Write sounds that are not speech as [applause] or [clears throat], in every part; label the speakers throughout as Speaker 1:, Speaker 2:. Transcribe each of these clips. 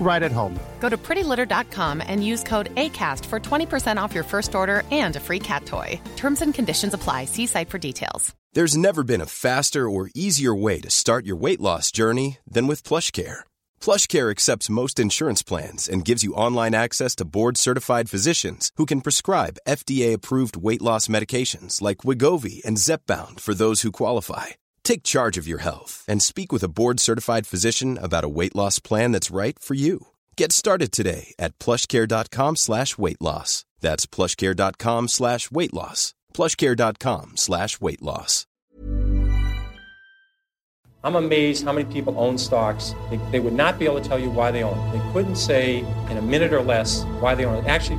Speaker 1: right at home.
Speaker 2: Go to prettylitter.com and use code ACAST for 20% off your first order and a free cat toy. Terms and conditions apply. See site for details.
Speaker 3: There's never been a faster or easier way to start your weight loss journey than with PlushCare. PlushCare accepts most insurance plans and gives you online access to board-certified physicians who can prescribe FDA-approved weight loss medications like Wigovi and Zepbound for those who qualify. Take charge of your health and speak with a board-certified physician about a weight loss plan that's right for you. Get started today at plushcare.com slash weight loss. That's plushcare.com slash weight loss. plushcare.com slash weight loss.
Speaker 4: I'm amazed how many people own stocks. They, they would not be able to tell you why they own. They couldn't say in a minute or less why they own it. Actually,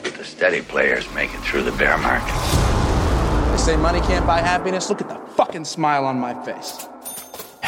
Speaker 5: the steady players make it through the bear market.
Speaker 6: They say money can't buy happiness. Look at the fucking smile on my face.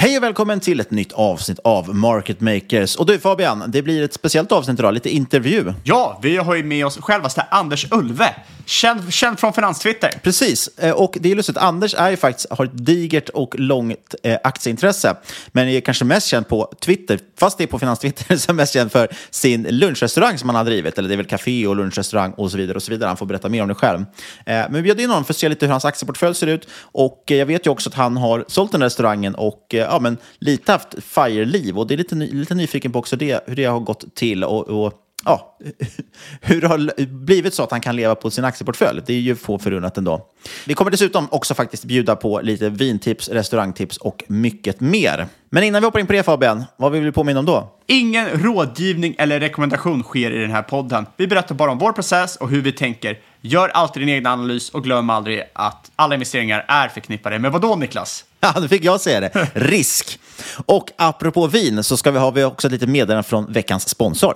Speaker 7: Hej och välkommen till ett nytt avsnitt av Market Makers. Och du Fabian, det blir ett speciellt avsnitt idag, lite intervju.
Speaker 8: Ja, vi har ju med oss självaste Anders Ulve, känd, känd från Finanstwitter.
Speaker 7: Precis, eh, och det är lustigt, Anders är ju faktiskt, har ett digert och långt eh, aktieintresse, men är kanske mest känd på Twitter, fast det är på Finanstwitter, så [laughs] är mest känd för sin lunchrestaurang som han har drivit, eller det är väl café och lunchrestaurang och så vidare och så vidare. Han får berätta mer om det själv. Eh, men vi bjöd in honom för att se lite hur hans aktieportfölj ser ut och jag vet ju också att han har sålt den restaurangen och ja, men lite haft FIRE-liv och det är lite, lite nyfiken på också det, hur det har gått till och, och ja, [laughs] hur det har blivit så att han kan leva på sin aktieportfölj. Det är ju få förunnat ändå. Vi kommer dessutom också faktiskt bjuda på lite vintips, restaurangtips och mycket mer. Men innan vi hoppar in på det Fabian, vad vill vi påminna om då?
Speaker 8: Ingen rådgivning eller rekommendation sker i den här podden. Vi berättar bara om vår process och hur vi tänker. Gör alltid din egen analys och glöm aldrig att alla investeringar är förknippade med vad [laughs] då Niklas?
Speaker 7: Ja, nu fick jag säga det. [laughs] Risk. Och apropå vin så ska vi ha vi också ett litet meddelande från veckans sponsor.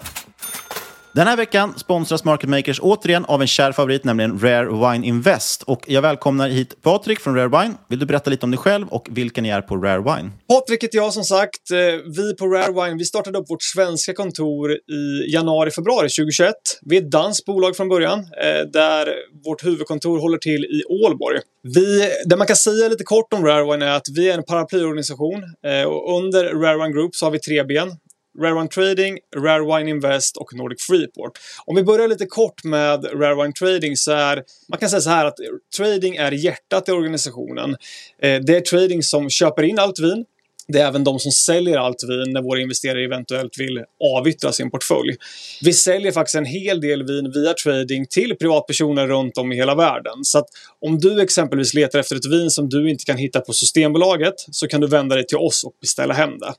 Speaker 7: Den här veckan sponsras Market Makers återigen av en kär favorit, nämligen Rare Wine Invest. Och jag välkomnar hit Patrik från Rare Wine. Vill du berätta lite om dig själv och vilka ni är på Rare Wine?
Speaker 9: Patrik heter jag som sagt. Eh, vi på Rare Wine vi startade upp vårt svenska kontor i januari-februari 2021. Vi är ett danskt bolag från början eh, där vårt huvudkontor håller till i Ålborg. Vi, det man kan säga lite kort om Rare Wine är att vi är en paraplyorganisation eh, och under Rare Wine Group så har vi tre ben. Rare Wine Trading, Rare Wine Invest och Nordic Freeport. Om vi börjar lite kort med Rare Wine Trading så är man kan säga så här att trading är hjärtat i organisationen. Eh, det är trading som köper in allt vin. Det är även de som säljer allt vin när våra investerare eventuellt vill avyttra sin portfölj. Vi säljer faktiskt en hel del vin via trading till privatpersoner runt om i hela världen. Så att om du exempelvis letar efter ett vin som du inte kan hitta på Systembolaget så kan du vända dig till oss och beställa hem det.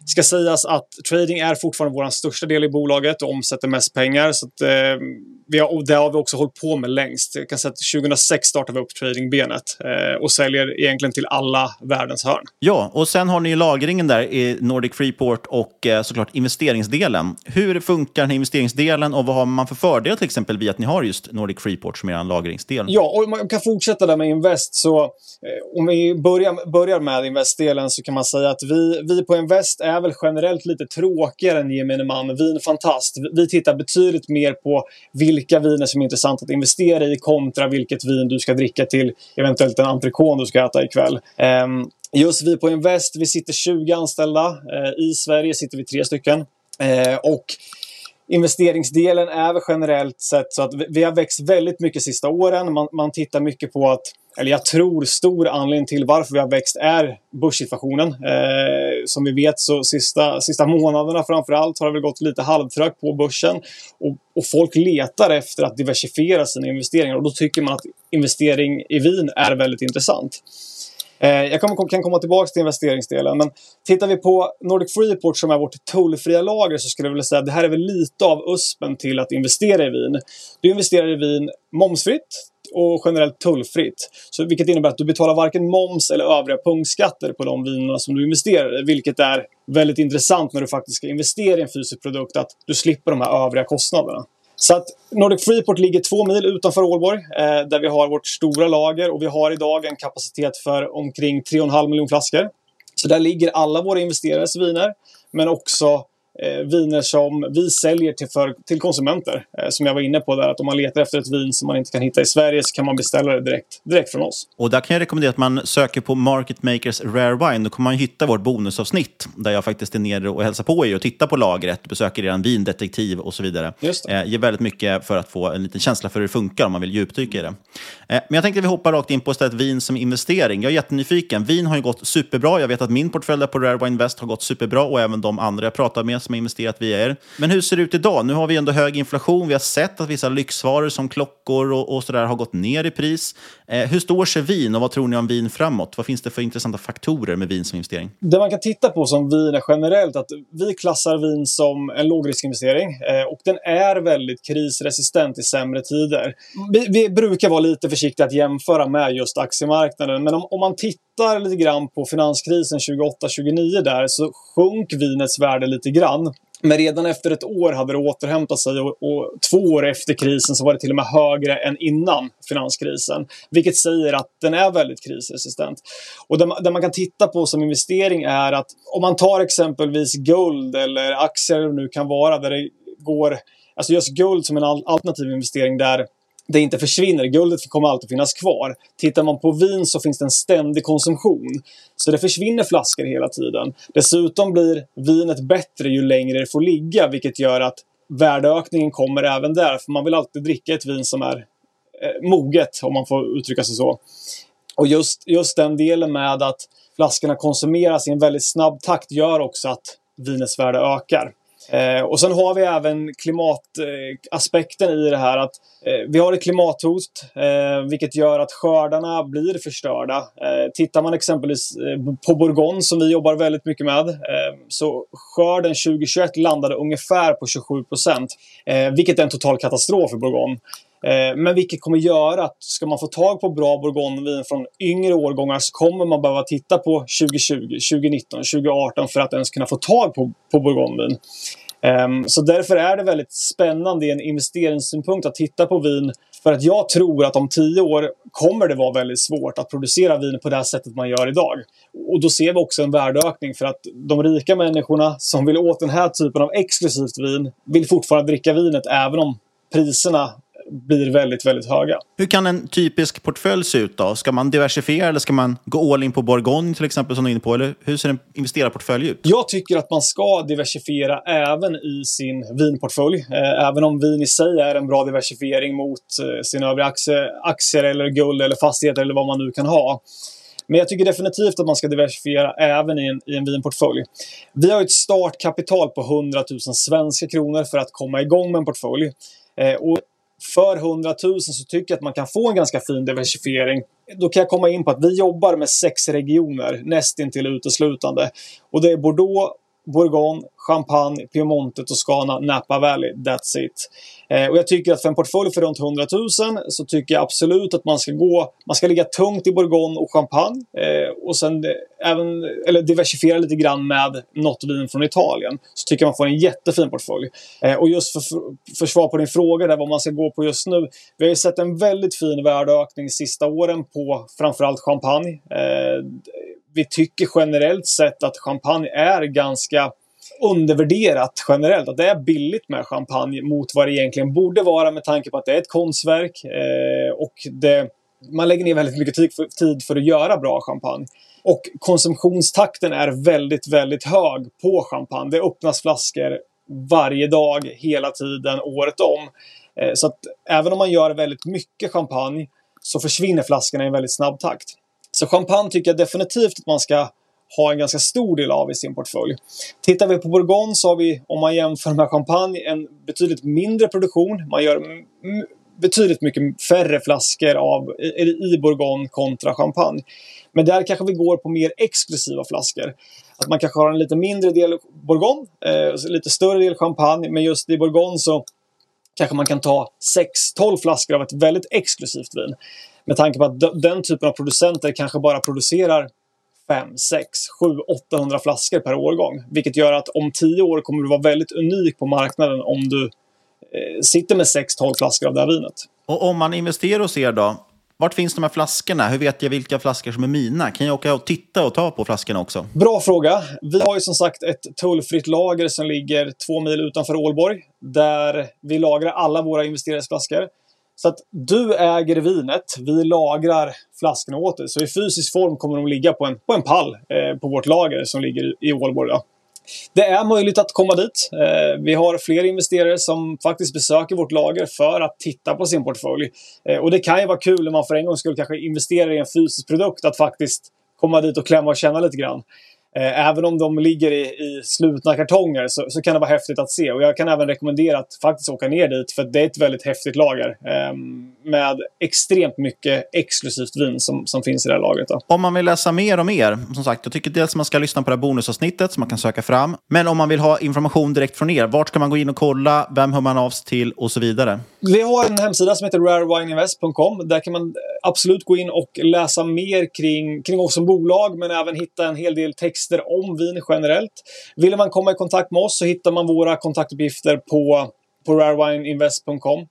Speaker 9: Det ska sägas att trading är fortfarande vår största del i bolaget och omsätter mest pengar. Så att, eh, vi har, och det har vi också hållit på med längst. Jag kan säga att 2006 startade vi upp tradingbenet eh, och säljer egentligen till alla världens hörn.
Speaker 7: Ja, och sen har har ni ju lagringen där i Nordic Freeport och eh, såklart investeringsdelen. Hur funkar den här investeringsdelen och vad har man för fördelar till exempel via att ni har just Nordic Freeport som er lagringsdel?
Speaker 9: Ja, och man kan fortsätta där med Invest. Så, eh, om vi börjar, börjar med Investdelen så kan man säga att vi, vi på Invest är väl generellt lite tråkigare än gemene man. Vinfantast. Vi, vi tittar betydligt mer på vilka viner som är intressanta att investera i kontra vilket vin du ska dricka till eventuellt en entrecôte du ska äta ikväll. Um, Just vi på Invest, vi sitter 20 anställda. Eh, I Sverige sitter vi tre stycken. Eh, och investeringsdelen är väl generellt sett så att vi har växt väldigt mycket sista åren. Man, man tittar mycket på att, eller jag tror stor anledning till varför vi har växt är börssituationen. Eh, som vi vet så sista, sista månaderna framförallt har det väl gått lite halvtrögt på börsen. Och, och folk letar efter att diversifiera sina investeringar och då tycker man att investering i vin är väldigt intressant. Eh, jag kan komma tillbaka till investeringsdelen, men tittar vi på Nordic Freeport som är vårt tullfria lager så skulle jag vilja säga att det här är väl lite av USPen till att investera i vin. Du investerar i vin momsfritt och generellt tullfritt. Så, vilket innebär att du betalar varken moms eller övriga punktskatter på de vinerna som du investerar i. Vilket är väldigt intressant när du faktiskt ska investera i en fysisk produkt, att du slipper de här övriga kostnaderna. Så att Nordic Freeport ligger två mil utanför Ålborg eh, där vi har vårt stora lager och vi har idag en kapacitet för omkring 3,5 miljoner flaskor. Så där ligger alla våra investerares viner men också viner som vi säljer till, för, till konsumenter. Eh, som jag var inne på där, att om man letar efter ett vin som man inte kan hitta i Sverige så kan man beställa det direkt, direkt från oss.
Speaker 7: Och där kan jag rekommendera att man söker på Market Makers Rare Wine. Då kommer man hitta vårt bonusavsnitt där jag faktiskt är nere och hälsar på er och tittar på lagret, besöker er vindetektiv och så vidare.
Speaker 9: Just det.
Speaker 7: Eh, ger väldigt mycket för att få en liten känsla för hur det funkar om man vill djupdyka i det. Eh, men jag tänkte att vi hoppar rakt in på istället vin som investering. Jag är jättenyfiken. Vin har ju gått superbra. Jag vet att min portfölj på Rare Wine Invest har gått superbra och även de andra jag pratar med som har investerat via er. Men hur ser det ut idag? Nu har vi ändå hög inflation. Vi har sett att vissa lyxvaror som klockor och, och sådär har gått ner i pris. Eh, hur står sig vin och vad tror ni om vin framåt? Vad finns det för intressanta faktorer med vin som investering?
Speaker 9: Det man kan titta på som vin är generellt att vi klassar vin som en lågriskinvestering eh, och den är väldigt krisresistent i sämre tider. Vi, vi, brukar vara lite försiktiga att jämföra med just aktiemarknaden men om, om man tittar tittar lite grann på finanskrisen 28-29 där så sjönk vinets värde lite grann. Men redan efter ett år hade det återhämtat sig och, och, två år efter krisen så var det till och med högre än innan finanskrisen. Vilket säger att den är väldigt krisresistent. Och det, det man kan titta på som investering är att om man tar exempelvis guld eller aktier eller nu kan vara där det går, alltså just guld som en alternativ investering där det inte försvinner. Guldet kommer alltid finnas kvar. Tittar man på vin så finns det en ständig konsumtion. Så det försvinner flaskor hela tiden. Dessutom blir vinet bättre ju längre det får ligga vilket gör att värdeökningen kommer även där. För man vill alltid dricka ett vin som är eh, moget om man får uttrycka sig så. Och just, just den delen med att flaskorna konsumeras i en väldigt snabb takt gör också att vinets värde ökar. Eh, och sen har vi även klimataspekten i det här. att eh, Vi har ett klimathot eh, vilket gör att skördarna blir förstörda. Eh, tittar man exempelvis eh, på Bourgogne som vi jobbar väldigt mycket med eh, så skörden 2021 landade ungefär på 27 procent. Eh, vilket är en total katastrof för Bourgogne. Eh, men vilket kommer göra att ska man få tag på bra bourgognevin från yngre årgångar så kommer man behöva titta på 2020, 2019, 2018 för att ens kunna få tag på, på bourgognevin. Um, så därför är det väldigt spännande i en investeringssynpunkt att titta på vin. För att jag tror att om tio år kommer det vara väldigt svårt att producera vin på det här sättet man gör idag. Och då ser vi också en värdeökning för att de rika människorna som vill åt den här typen av exklusivt vin vill fortfarande dricka vinet även om priserna blir väldigt, väldigt höga.
Speaker 7: Hur kan en typisk portfölj se ut då? Ska man diversifiera eller ska man gå all in på Bourgogne till exempel som du är inne på? Eller hur ser en investerarportfölj ut?
Speaker 9: Jag tycker att man ska diversifiera även i sin vinportfölj. Eh, även om vin i sig är en bra diversifiering mot eh, sina övriga aktier, aktier eller guld eller fastigheter eller vad man nu kan ha. Men jag tycker definitivt att man ska diversifiera även i en, i en vinportfölj. Vi har ett startkapital på 100 000 svenska kronor för att komma igång med en portfölj. Eh, och för 100 000 så tycker jag att man kan få en ganska fin diversifiering. Då kan jag komma in på att vi jobbar med sex regioner nästintill uteslutande. Och det är Bordeaux, Bourgogne, Champagne, Piemonte, Toscana, Napa Valley. That's it. Eh, och jag tycker att för en portfölj för runt 100 000 så tycker jag absolut att man ska gå, man ska ligga tungt i Bourgogne och Champagne eh, och sen eh, även, eller diversifiera lite grann med något vin från Italien. Så tycker jag man får en jättefin portfölj. Eh, och just för, för svar på din fråga där vad man ska gå på just nu. Vi har ju sett en väldigt fin värdeökning sista åren på framförallt Champagne. Eh, vi tycker generellt sett att champagne är ganska undervärderat generellt. Att det är billigt med champagne mot vad det egentligen borde vara med tanke på att det är ett konstverk. Eh, och det, man lägger ner väldigt mycket tid för, tid för att göra bra champagne. Och konsumtionstakten är väldigt, väldigt hög på champagne. Det öppnas flaskor varje dag, hela tiden, året om. Eh, så att även om man gör väldigt mycket champagne så försvinner flaskorna i en väldigt snabb takt. Så champagne tycker jag definitivt att man ska ha en ganska stor del av i sin portfölj. Tittar vi på Bourgogne så har vi, om man jämför med champagne, en betydligt mindre produktion. Man gör betydligt mycket färre flaskor av, i, i Bourgogne kontra champagne. Men där kanske vi går på mer exklusiva flaskor. Att man kanske har en lite mindre del Bourgogne, eh, lite större del champagne, men just i Bourgogne så kanske man kan ta 6-12 flaskor av ett väldigt exklusivt vin. Med tanke på att den typen av producenter kanske bara producerar 5, 6, 7, 800 flaskor per årgång. Vilket gör att om 10 år kommer du vara väldigt unik på marknaden om du sitter med 6-12 flaskor av det här vinet.
Speaker 7: Och om man investerar hos er då, vart finns de här flaskorna? Hur vet jag vilka flaskor som är mina? Kan jag åka och titta och ta på flaskorna också?
Speaker 9: Bra fråga. Vi har ju som sagt ett tullfritt lager som ligger två mil utanför Ålborg. Där vi lagrar alla våra investerarflaskor. Så att du äger vinet, vi lagrar flaskorna åt dig. Så i fysisk form kommer de ligga på en, på en pall eh, på vårt lager som ligger i Ålborg. Då. Det är möjligt att komma dit. Eh, vi har fler investerare som faktiskt besöker vårt lager för att titta på sin portfölj. Eh, och det kan ju vara kul när man för en gång skulle kanske investera i en fysisk produkt att faktiskt komma dit och klämma och känna lite grann. Eh, även om de ligger i, i slutna kartonger så, så, kan det vara häftigt att se. Och jag kan även rekommendera att faktiskt åka ner dit för det är ett väldigt häftigt lager. Eh, med extremt mycket exklusivt vin som, som finns i det här lagret. Då.
Speaker 7: Om man vill läsa mer om er, som sagt, jag tycker dels att man ska lyssna på det här bonusavsnittet som man kan söka fram. Men om man vill ha information direkt från er, vart ska man gå in och kolla? Vem hör man av sig till och så vidare?
Speaker 9: Vi har en hemsida som heter rarewineinvest.com. Där kan man absolut gå in och läsa mer kring, kring oss som bolag, men även hitta en hel del texter om vin generellt. Vill man komma i kontakt med oss så hittar man våra kontaktuppgifter på, på rarewineinvest.com.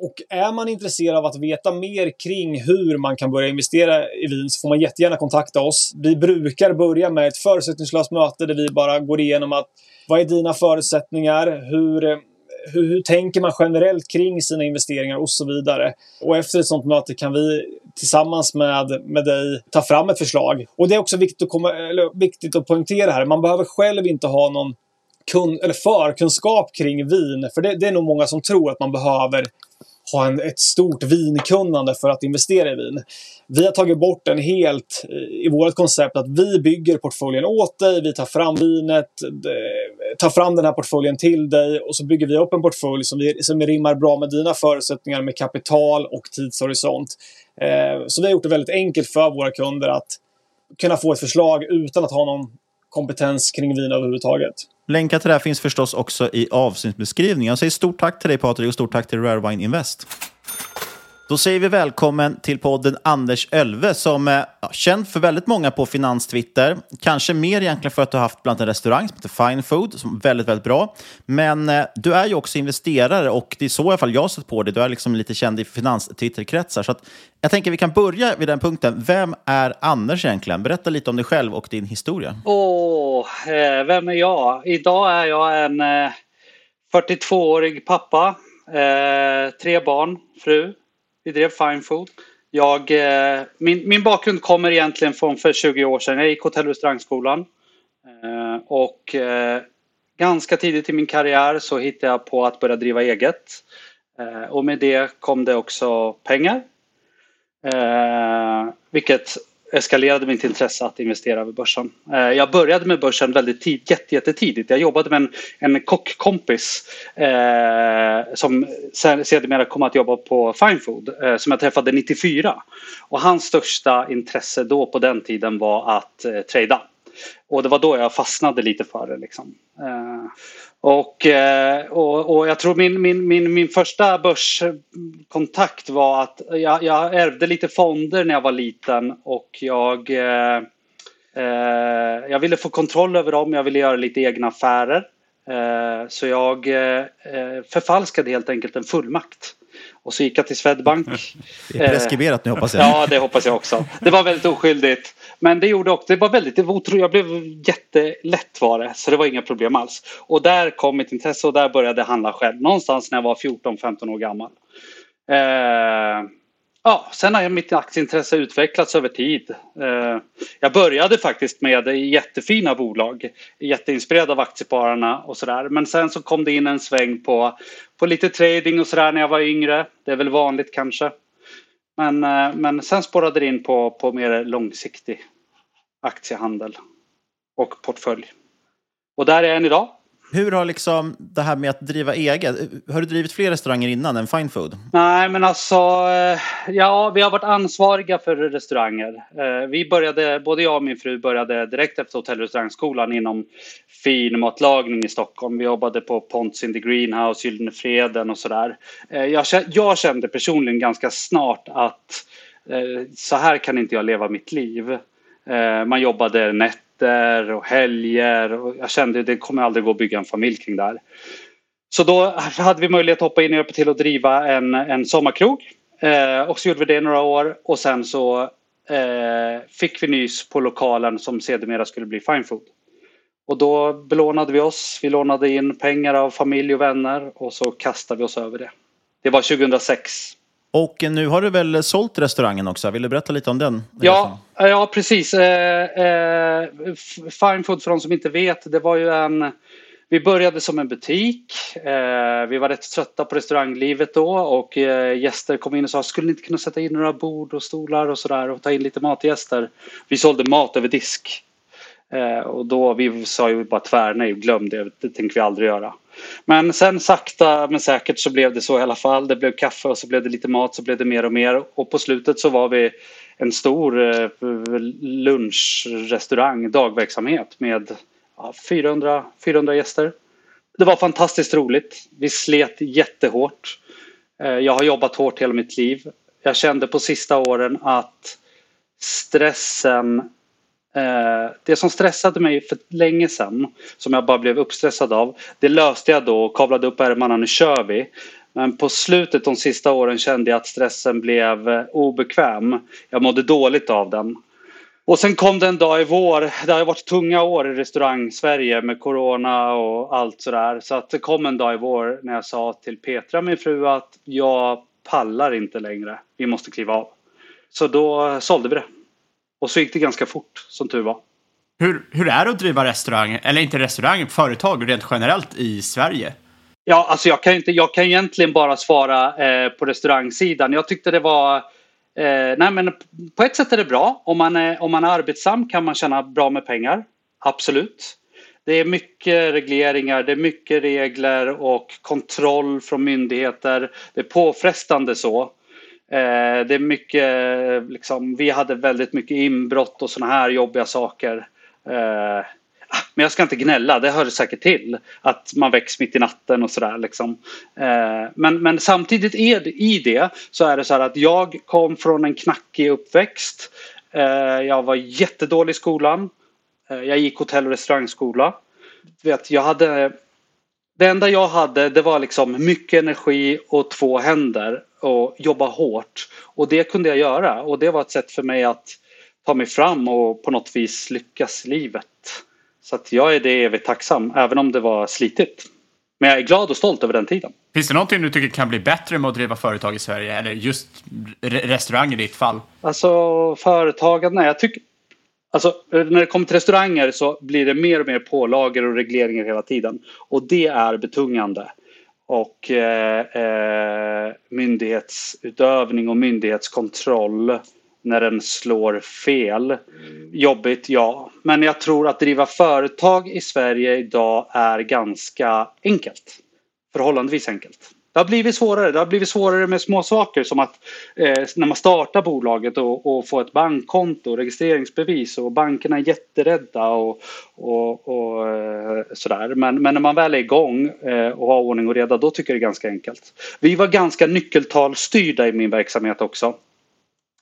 Speaker 9: Och är man intresserad av att veta mer kring hur man kan börja investera i vin så får man jättegärna kontakta oss. Vi brukar börja med ett förutsättningslöst möte där vi bara går igenom att vad är dina förutsättningar? Hur, hur, hur, tänker man generellt kring sina investeringar och så vidare. Och efter ett sånt möte kan vi tillsammans med, med dig ta fram ett förslag. Och det är också viktigt att, komma, eller, viktigt att poängtera här, man behöver själv inte ha någon kun, eller förkunskap kring vin. För det, det är nog många som tror att man behöver ha en, ett stort vinkunnande för att investera i vin. Vi har tagit bort den helt eh, i vårt koncept att vi bygger portföljen åt dig, vi tar fram vinet, tar fram den här portföljen till dig och så bygger vi upp en portfölj som, vi, som rimmar bra med dina förutsättningar med kapital och tidshorisont. Eh, så vi har gjort det väldigt enkelt för våra kunder att kunna få ett förslag utan att ha någon kompetens kring vin överhuvudtaget.
Speaker 7: Länkar till det här finns förstås också i avsnittsbeskrivningen. Jag säger stort tack till dig Patrik och stort tack till Rare Wine Invest. Då säger vi välkommen till podden Anders Ölve som eh, är känd för väldigt många på finanstwitter. Kanske mer egentligen för att du har haft bland annat en restaurang som heter Fine Food som är väldigt, väldigt bra. Men eh, du är ju också investerare och det är så i alla fall jag har sett på dig. Du är liksom lite känd i finanstwitterkretsar. Så att jag tänker vi kan börja vid den punkten. Vem är Anders egentligen? Berätta lite om dig själv och din historia.
Speaker 10: Åh, oh, eh, vem är jag? Idag är jag en eh, 42-årig pappa, eh, tre barn, fru vi drev Fine Food. Jag, eh, min, min bakgrund kommer egentligen från för 20 år sedan. Jag gick hotell och restaurangskolan. Eh, och eh, ganska tidigt i min karriär så hittade jag på att börja driva eget. Eh, och med det kom det också pengar. Eh, vilket eskalerade mitt intresse att investera över börsen. Eh, jag började med börsen väldigt tid, jätte, jättetidigt. Jag jobbade med en, en kockkompis eh, som sedermera kom att jobba på Fine Food eh, som jag träffade 94. Och hans största intresse då på den tiden var att eh, trada. Och det var då jag fastnade lite för det. Liksom. Eh, och, eh, och, och jag tror min, min, min, min första börskontakt var att jag, jag ärvde lite fonder när jag var liten och jag, eh, eh jag ville få kontroll över dem, jag ville göra lite egna affärer. Eh, så jag eh, eh förfalskade helt enkelt en fullmakt. Och så gick jag till Swedbank. [laughs]
Speaker 7: Det är preskriberat nu hoppas jag.
Speaker 10: Ja, det hoppas jag också. Det var väldigt oskyldigt. Men det gjorde också, det var väldigt, otroligt, jag blev jättelätt var det. Så det var inga problem alls. Och där kom mitt intresse och där började jag handla själv. Någonstans när jag var 14-15 år gammal. Eh, Ja, sen har mitt aktieintresse utvecklats över tid. Eh, jag började faktiskt med jättefina bolag, jätteinspirerad av aktiepararna och sådär. Men sen så kom det in en sväng på, på lite trading och sådär när jag var yngre. Det är väl vanligt kanske. Men, eh, men sen spårade det in på, på mer långsiktig aktiehandel och portfölj. Och där är jag än idag.
Speaker 7: Hur har liksom det här med att driva eget, har du drivit fler restauranger innan än Fine Food?
Speaker 10: Nej men alltså, eh, ja vi har varit ansvariga för restauranger. Eh, vi började, både jag och min fru började direkt efter hotell och restaurangskolan inom finmatlagning i Stockholm. Vi jobbade på Ponts in the Greenhouse, Gyllene Freden och sådär. Eh, jag, jag kände personligen ganska snart att så här kan inte jag leva mitt liv. Man jobbade nätt nätter och helger. Och jag kände att det kommer aldrig gå att bygga en familj kring det här. Så då hade vi möjlighet att hoppa in och hjälpa till att driva en, en sommarkrog. Eh, och så gjorde vi det i några år och sen så eh, fick vi nys på lokalen som sedermera skulle bli Fine Food. Och då belånade vi oss. Vi lånade in pengar av familj och vänner och så kastade vi oss över det. Det var 2006.
Speaker 7: Och nu har du väl sålt restaurangen också? Vill du berätta lite om den?
Speaker 10: Ja, ja precis. Eh, eh, Fine Food för de som inte vet, det var ju en... Vi började som en butik. Eh, vi var rätt trötta på restauranglivet då och eh, gäster kom in och sa skulle ni inte kunna sätta in några bord och stolar och sådär och ta in lite matgäster. Vi sålde mat över disk. Eh, och då vi sa ju bara tvärnej, glöm det, det tänker vi aldrig göra. Men sen sakta men säkert så blev det så i alla fall. Det blev kaffe och så blev det lite mat så blev det mer och mer. Och på slutet så var vi en stor eh, lunchrestaurang, dagverksamhet med 400, 400 gäster. Det var fantastiskt roligt. Vi slet jättehårt. Eh, jag har jobbat hårt hela mitt liv. Jag kände på sista åren att stressen Eh, det som stressade mig för länge sedan, som jag bara blev uppstressad av, det löste jag då och kavlade upp ärmarna, nu kör vi. Men på slutet de sista åren kände jag att stressen blev eh, obekväm. Jag mådde dåligt av den. Och sen kom det en dag i vår, det har varit tunga år i restaurang-Sverige med corona och allt sådär. Så att det kom en dag i vår när jag sa till Petra, min fru, att jag pallar inte längre. Vi måste kliva av. Så då sålde vi det. Och så gick det ganska fort, som tur var.
Speaker 8: Hur, hur är det att driva restaurang, eller inte restaurang, företag rent generellt i Sverige?
Speaker 10: Ja, alltså jag kan, inte, jag kan egentligen bara svara eh, på restaurangsidan. Jag tyckte det var... Eh, nej men på ett sätt är det bra. Om man är, om man är arbetsam kan man tjäna bra med pengar. Absolut. Det är mycket regleringar, det är mycket regler och kontroll från myndigheter. Det är påfrestande så. Eh, det är mycket, eh, liksom, vi hade väldigt mycket inbrott och sådana här jobbiga saker. Eh, ah, men jag ska inte gnälla, det hör säkert till att man väcks mitt i natten och sådär. Liksom. Men, men samtidigt är det, i det så är det så här att jag kom från en knackig uppväxt. Jag var jättedålig i skolan. Jag gick hotell och restaurangskola. Vet, jag hade det enda jag hade det var liksom mycket energi och två händer och jobba hårt. Och det kunde jag göra och det var ett sätt för mig att ta mig fram och på något vis lyckas i livet. Så att jag är det evigt tacksam, även om det var slitigt. Men jag är glad och stolt över den tiden.
Speaker 8: Finns det någonting du tycker kan bli bättre med att driva företag i Sverige? Eller just restaurang i ditt fall?
Speaker 10: Alltså företagande, jag tycker Alltså när det kommer till restauranger så blir det mer och mer pålagor och regleringar hela tiden. Och det är betungande. Och eh, eh, myndighetsutövning och myndighetskontroll när den slår fel. Jobbigt, ja. Men jag tror att driva företag i Sverige idag är ganska enkelt. Förhållandevis enkelt. Det har blivit svårare. Det har blivit svårare med små saker som att eh, när man startar bolaget och, och får ett bankkonto, registreringsbevis och bankerna är jätterädda och, och, och eh, sådär. Men, men när man väl är igång eh, och har ordning och reda då tycker jag det är ganska enkelt. Vi var ganska nyckeltalstyrda i min verksamhet också.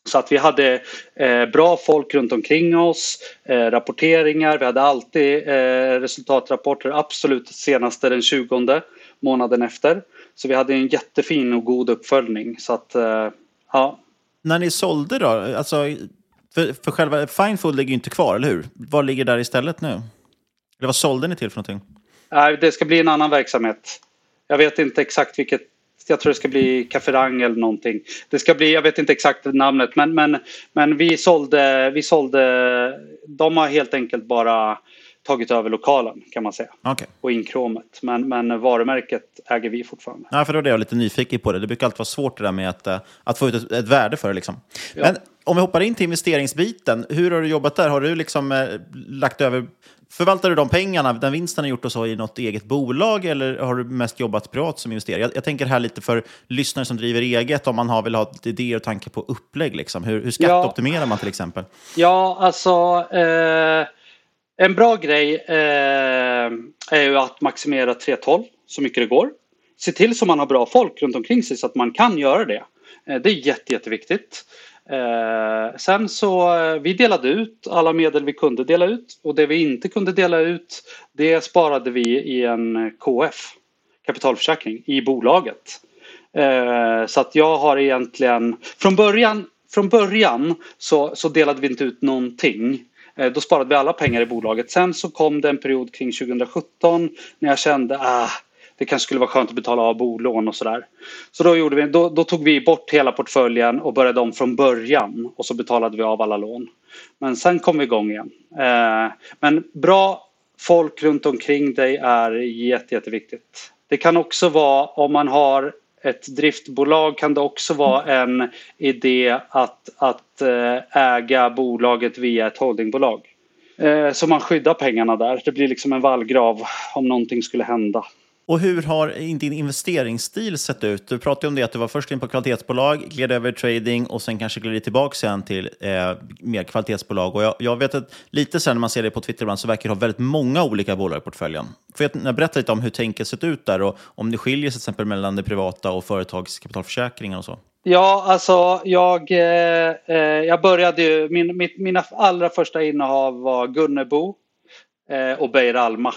Speaker 10: Så att vi hade eh, bra folk runt omkring oss, eh, rapporteringar, vi hade alltid eh, resultatrapporter, absolut senaste den 20 månaden efter. Så vi hade en jättefin och god uppföljning. Så att, eh, ja.
Speaker 7: När ni sålde då? Alltså, för, för själva Finefood ligger ju inte kvar, eller hur? Vad ligger där istället nu? Eller vad sålde ni till för någonting?
Speaker 10: Nej, det ska bli en annan verksamhet. Jag vet inte exakt vilket jag tror det ska bli Cafferang eller någonting. Det ska bli, jag vet inte exakt namnet men, men, men vi, sålde, vi sålde, de har helt enkelt bara tagit över lokalen kan man säga.
Speaker 7: Okay.
Speaker 10: Och inkromet. Men, men varumärket äger vi fortfarande.
Speaker 7: Ja, för då är jag lite nyfiken på det. Det brukar alltid vara svårt det där med att, eh, att få ut ett, ett värde för det. Liksom. Ja. Men om vi hoppar in till investeringsbiten. Hur har du jobbat där? Har du liksom eh, lagt över Förvaltar du de pengarna, den vinsten har gjort och så, i något eget bolag eller har du mest jobbat privat som investerare? Jag, jag, tänker här lite för lyssnare som driver eget, om man har, vill ha idéer och tankar på upplägg. Liksom. Hur, hur skatteoptimerar ja. man till exempel?
Speaker 10: Ja, alltså eh, en bra grej eh, är ju att maximera 3.12 så mycket det går. Se till så man har bra folk runt omkring sig så att man kan göra det. Eh, det är jätte, jätteviktigt. Eh, sen så eh, vi delade ut alla medel vi kunde dela ut och det vi inte kunde dela ut det sparade vi i en KF, kapitalförsäkring, i bolaget. Eh, så att jag har egentligen, från början, från början så, så delade vi inte ut någonting. Eh, då sparade vi alla pengar i bolaget. Sen så kom det en period kring 2017 när jag kände ah, det kanske skulle vara skönt att betala av bolån och sådär. Så då, gjorde vi, då, då, tog vi bort hela portföljen och började om från början och så betalade vi av alla lån. Men sen kom vi igång igen. Eh, men bra folk runt omkring dig är jätte, jätteviktigt. Det kan också vara om man har ett driftbolag kan det också vara en idé att, att eh, äga bolaget via ett holdingbolag. Eh, så man skyddar pengarna där. Det blir liksom en vallgrav om någonting skulle hända.
Speaker 7: Och hur har din investeringsstil sett ut? Du pratade om det att du var först in på kvalitetsbolag, gled över trading och sen kanske gled tillbaka sen till eh, mer kvalitetsbolag. Och jag, jag vet att lite sen när man ser det på Twitter ibland så verkar du ha väldigt många olika bolag i portföljen. Får jag berätta lite om hur tänket sett ut där och om det skiljer sig till exempel mellan det privata och företagskapitalförsäkringar och så?
Speaker 10: Ja, alltså jag, eh, eh jag började ju, min, mitt, mina allra första innehav var Gunnebo eh, och Beijer Alma.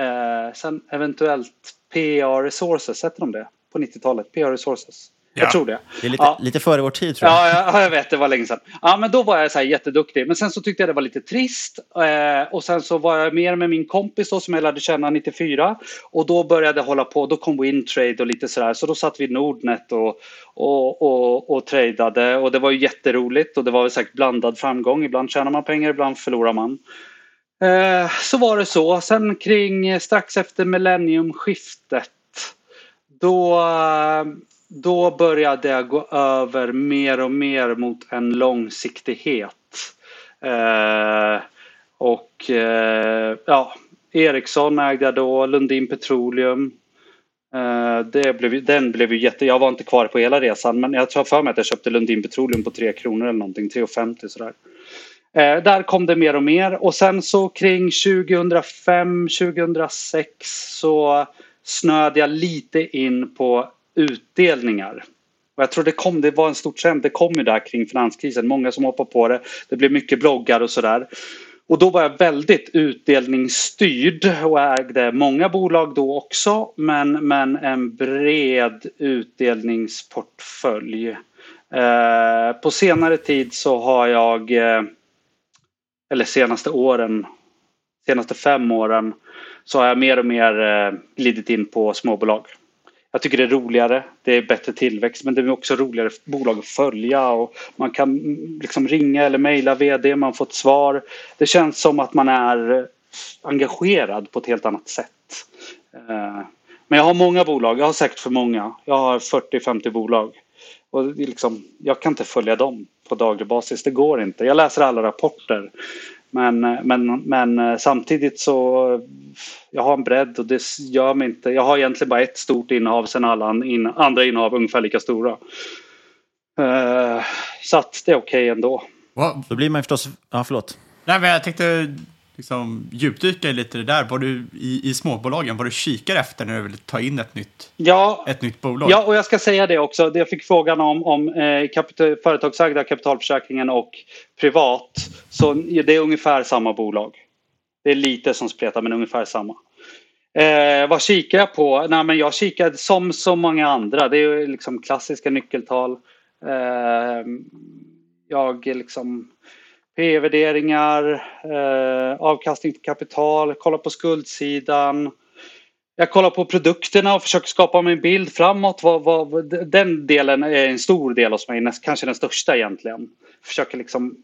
Speaker 10: Eh, sen eventuellt PA Resources, hette de det? På 90-talet? PA Resources. Ja. Jag tror det.
Speaker 7: Det är lite, ja. lite före vår tid tror
Speaker 10: jag. Ja, ja, jag vet. Det var länge sedan. Ja, men då var jag så här jätteduktig. Men sen så tyckte jag det var lite trist. Eh, och sen så var jag mer med min kompis då som jag lärde känna 94. Och då började jag hålla på. Då kom Wintrade och lite sådär. Så då satt vi i Nordnet och, och, och, och tradade. Och det var ju jätteroligt. Och det var väl säkert blandad framgång. Ibland tjänar man pengar, ibland förlorar man. Eh, så var det så. Sen kring eh, strax efter millenniumskiftet då, eh, då började jag gå över mer och mer mot en långsiktighet. Eh, och eh, ja, Ericsson ägde jag då, Lundin Petroleum. Eh, det blev, den blev ju jätte... Jag var inte kvar på hela resan men jag tror för mig att jag köpte Lundin Petroleum på 3 kronor eller någonting, 3,50 sådär. Eh, där kom det mer och mer och sen så kring 2005, 2006 så snöade jag lite in på utdelningar. Och jag tror det kom, det var en stor trend, det kom ju där kring finanskrisen, många som hoppade på det. Det blev mycket bloggar och sådär. Och då var jag väldigt utdelningsstyrd och ägde många bolag då också men, men en bred utdelningsportfölj. Eh, på senare tid så har jag eh, eller senaste åren, senaste fem åren, så har jag mer och mer eh, glidit in på småbolag. Jag tycker det är roligare, det är bättre tillväxt men det är också roligare bolag att följa och man kan mm, liksom ringa eller mejla vd, man får ett svar. Det känns som att man är eh, engagerad på ett helt annat sätt. Eh, men jag har många bolag, jag har säkert för många. Jag har 40-50 bolag. Och liksom, jag kan inte följa dem på daglig basis. Det går inte. Jag läser alla rapporter. Men, men, men samtidigt så jag har en bredd och det gör mig inte. Jag har egentligen bara ett stort innehav sen alla in, andra innehav ungefär lika stora. Uh, så att det är okej okay ändå.
Speaker 7: Wow. Då blir man förstås... Ja, förlåt.
Speaker 8: Nej, men jag tänkte liksom djupdyka lite det där. Vad du i, i småbolagen, vad du kikar efter när du vill ta in ett nytt,
Speaker 10: ja,
Speaker 8: ett nytt bolag?
Speaker 10: Ja, och jag ska säga det också. Jag fick frågan om, om eh, kapital, företagsägda kapitalförsäkringen och privat. Så det är ungefär samma bolag. Det är lite som spretar, men ungefär samma. Eh, vad kikar jag på? Nej, men jag kikar som så många andra. Det är liksom klassiska nyckeltal. Eh, jag liksom P-värderingar, eh, avkastning till kapital, kollar på skuldsidan. Jag kollar på produkterna och försöker skapa mig en bild framåt. Vad, vad, den delen är en stor del hos mig, kanske den största egentligen. Försöker liksom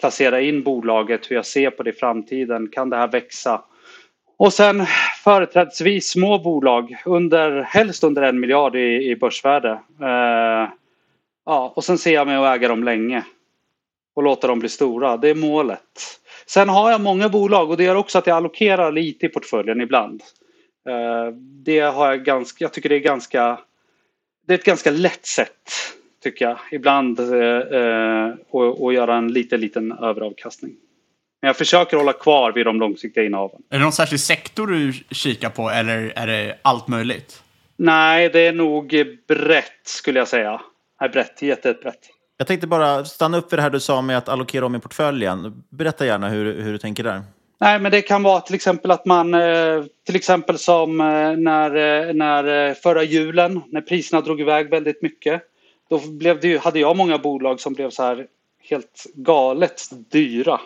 Speaker 10: placera in bolaget, hur jag ser på det i framtiden. Kan det här växa? Och sen företrädesvis små bolag, under, helst under en miljard i, i börsvärde. Eh, ja, och sen ser jag mig att äga dem länge och låta dem bli stora. Det är målet. Sen har jag många bolag och det gör också att jag allokerar lite i portföljen ibland. Eh, det har jag ganska, jag tycker det är ganska, det är ett ganska lätt sätt tycker jag ibland eh, eh, att göra en liten, liten överavkastning. Men jag försöker hålla kvar vid de långsiktiga innehaven.
Speaker 8: Är det någon särskild sektor du kikar på eller är det allt möjligt?
Speaker 10: Nej, det är nog brett skulle jag säga. Nej, brett, jättebrett.
Speaker 7: Jag tänkte bara stanna upp vid det här du sa med att allokera om i portföljen. Berätta gärna hur, hur du tänker där.
Speaker 10: Nej, men det kan vara till exempel att man, eh, till exempel som eh, när, eh, när förra julen, när priserna drog iväg väldigt mycket. Då blev det, hade jag många bolag som blev så här helt galet dyra.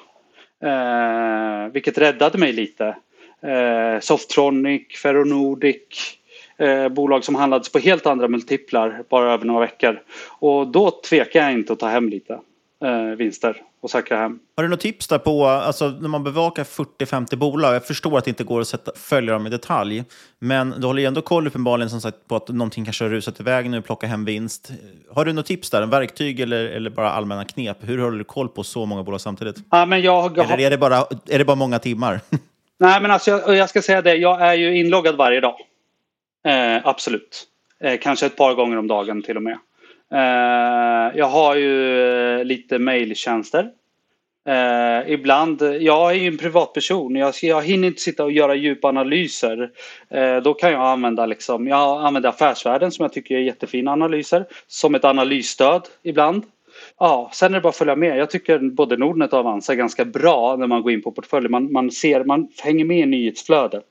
Speaker 10: Eh, vilket räddade mig lite. Eh, Softronic, Ferronordic, eh, bolag som handlades på helt andra multiplar bara över några veckor. Och då tvekar jag inte att ta hem lite eh, vinster och säkra hem.
Speaker 7: Har du något tips där på, alltså när man bevakar 40-50 bolag, jag förstår att det inte går att sätta, följa dem i detalj, men du håller ju ändå koll uppenbarligen som sagt på att någonting kanske har rusat iväg nu plocka hem vinst. Har du något tips där, en verktyg eller, eller bara allmänna knep? Hur håller du koll på så många bolag samtidigt?
Speaker 10: Ja, men jag,
Speaker 7: Eller är det bara, är det bara många timmar? [laughs]
Speaker 10: Nej, men alltså jag, jag ska säga det, jag är ju inloggad varje dag. Eh, absolut. Eh, kanske ett par gånger om dagen till och med. Eh, jag har ju eh, lite mejltjänster. Eh, ibland, jag är ju en privatperson, jag, jag hinner inte sitta och göra djupa analyser. Eh, då kan jag använda, liksom, jag använder Affärsvärlden som jag tycker är jättefina analyser. Som ett analysstöd ibland. Ja, sen är det bara att följa med. Jag tycker både Nordnet och Avanza är ganska bra när man går in på portföljen. Man, man ser, man hänger med i nyhetsflödet.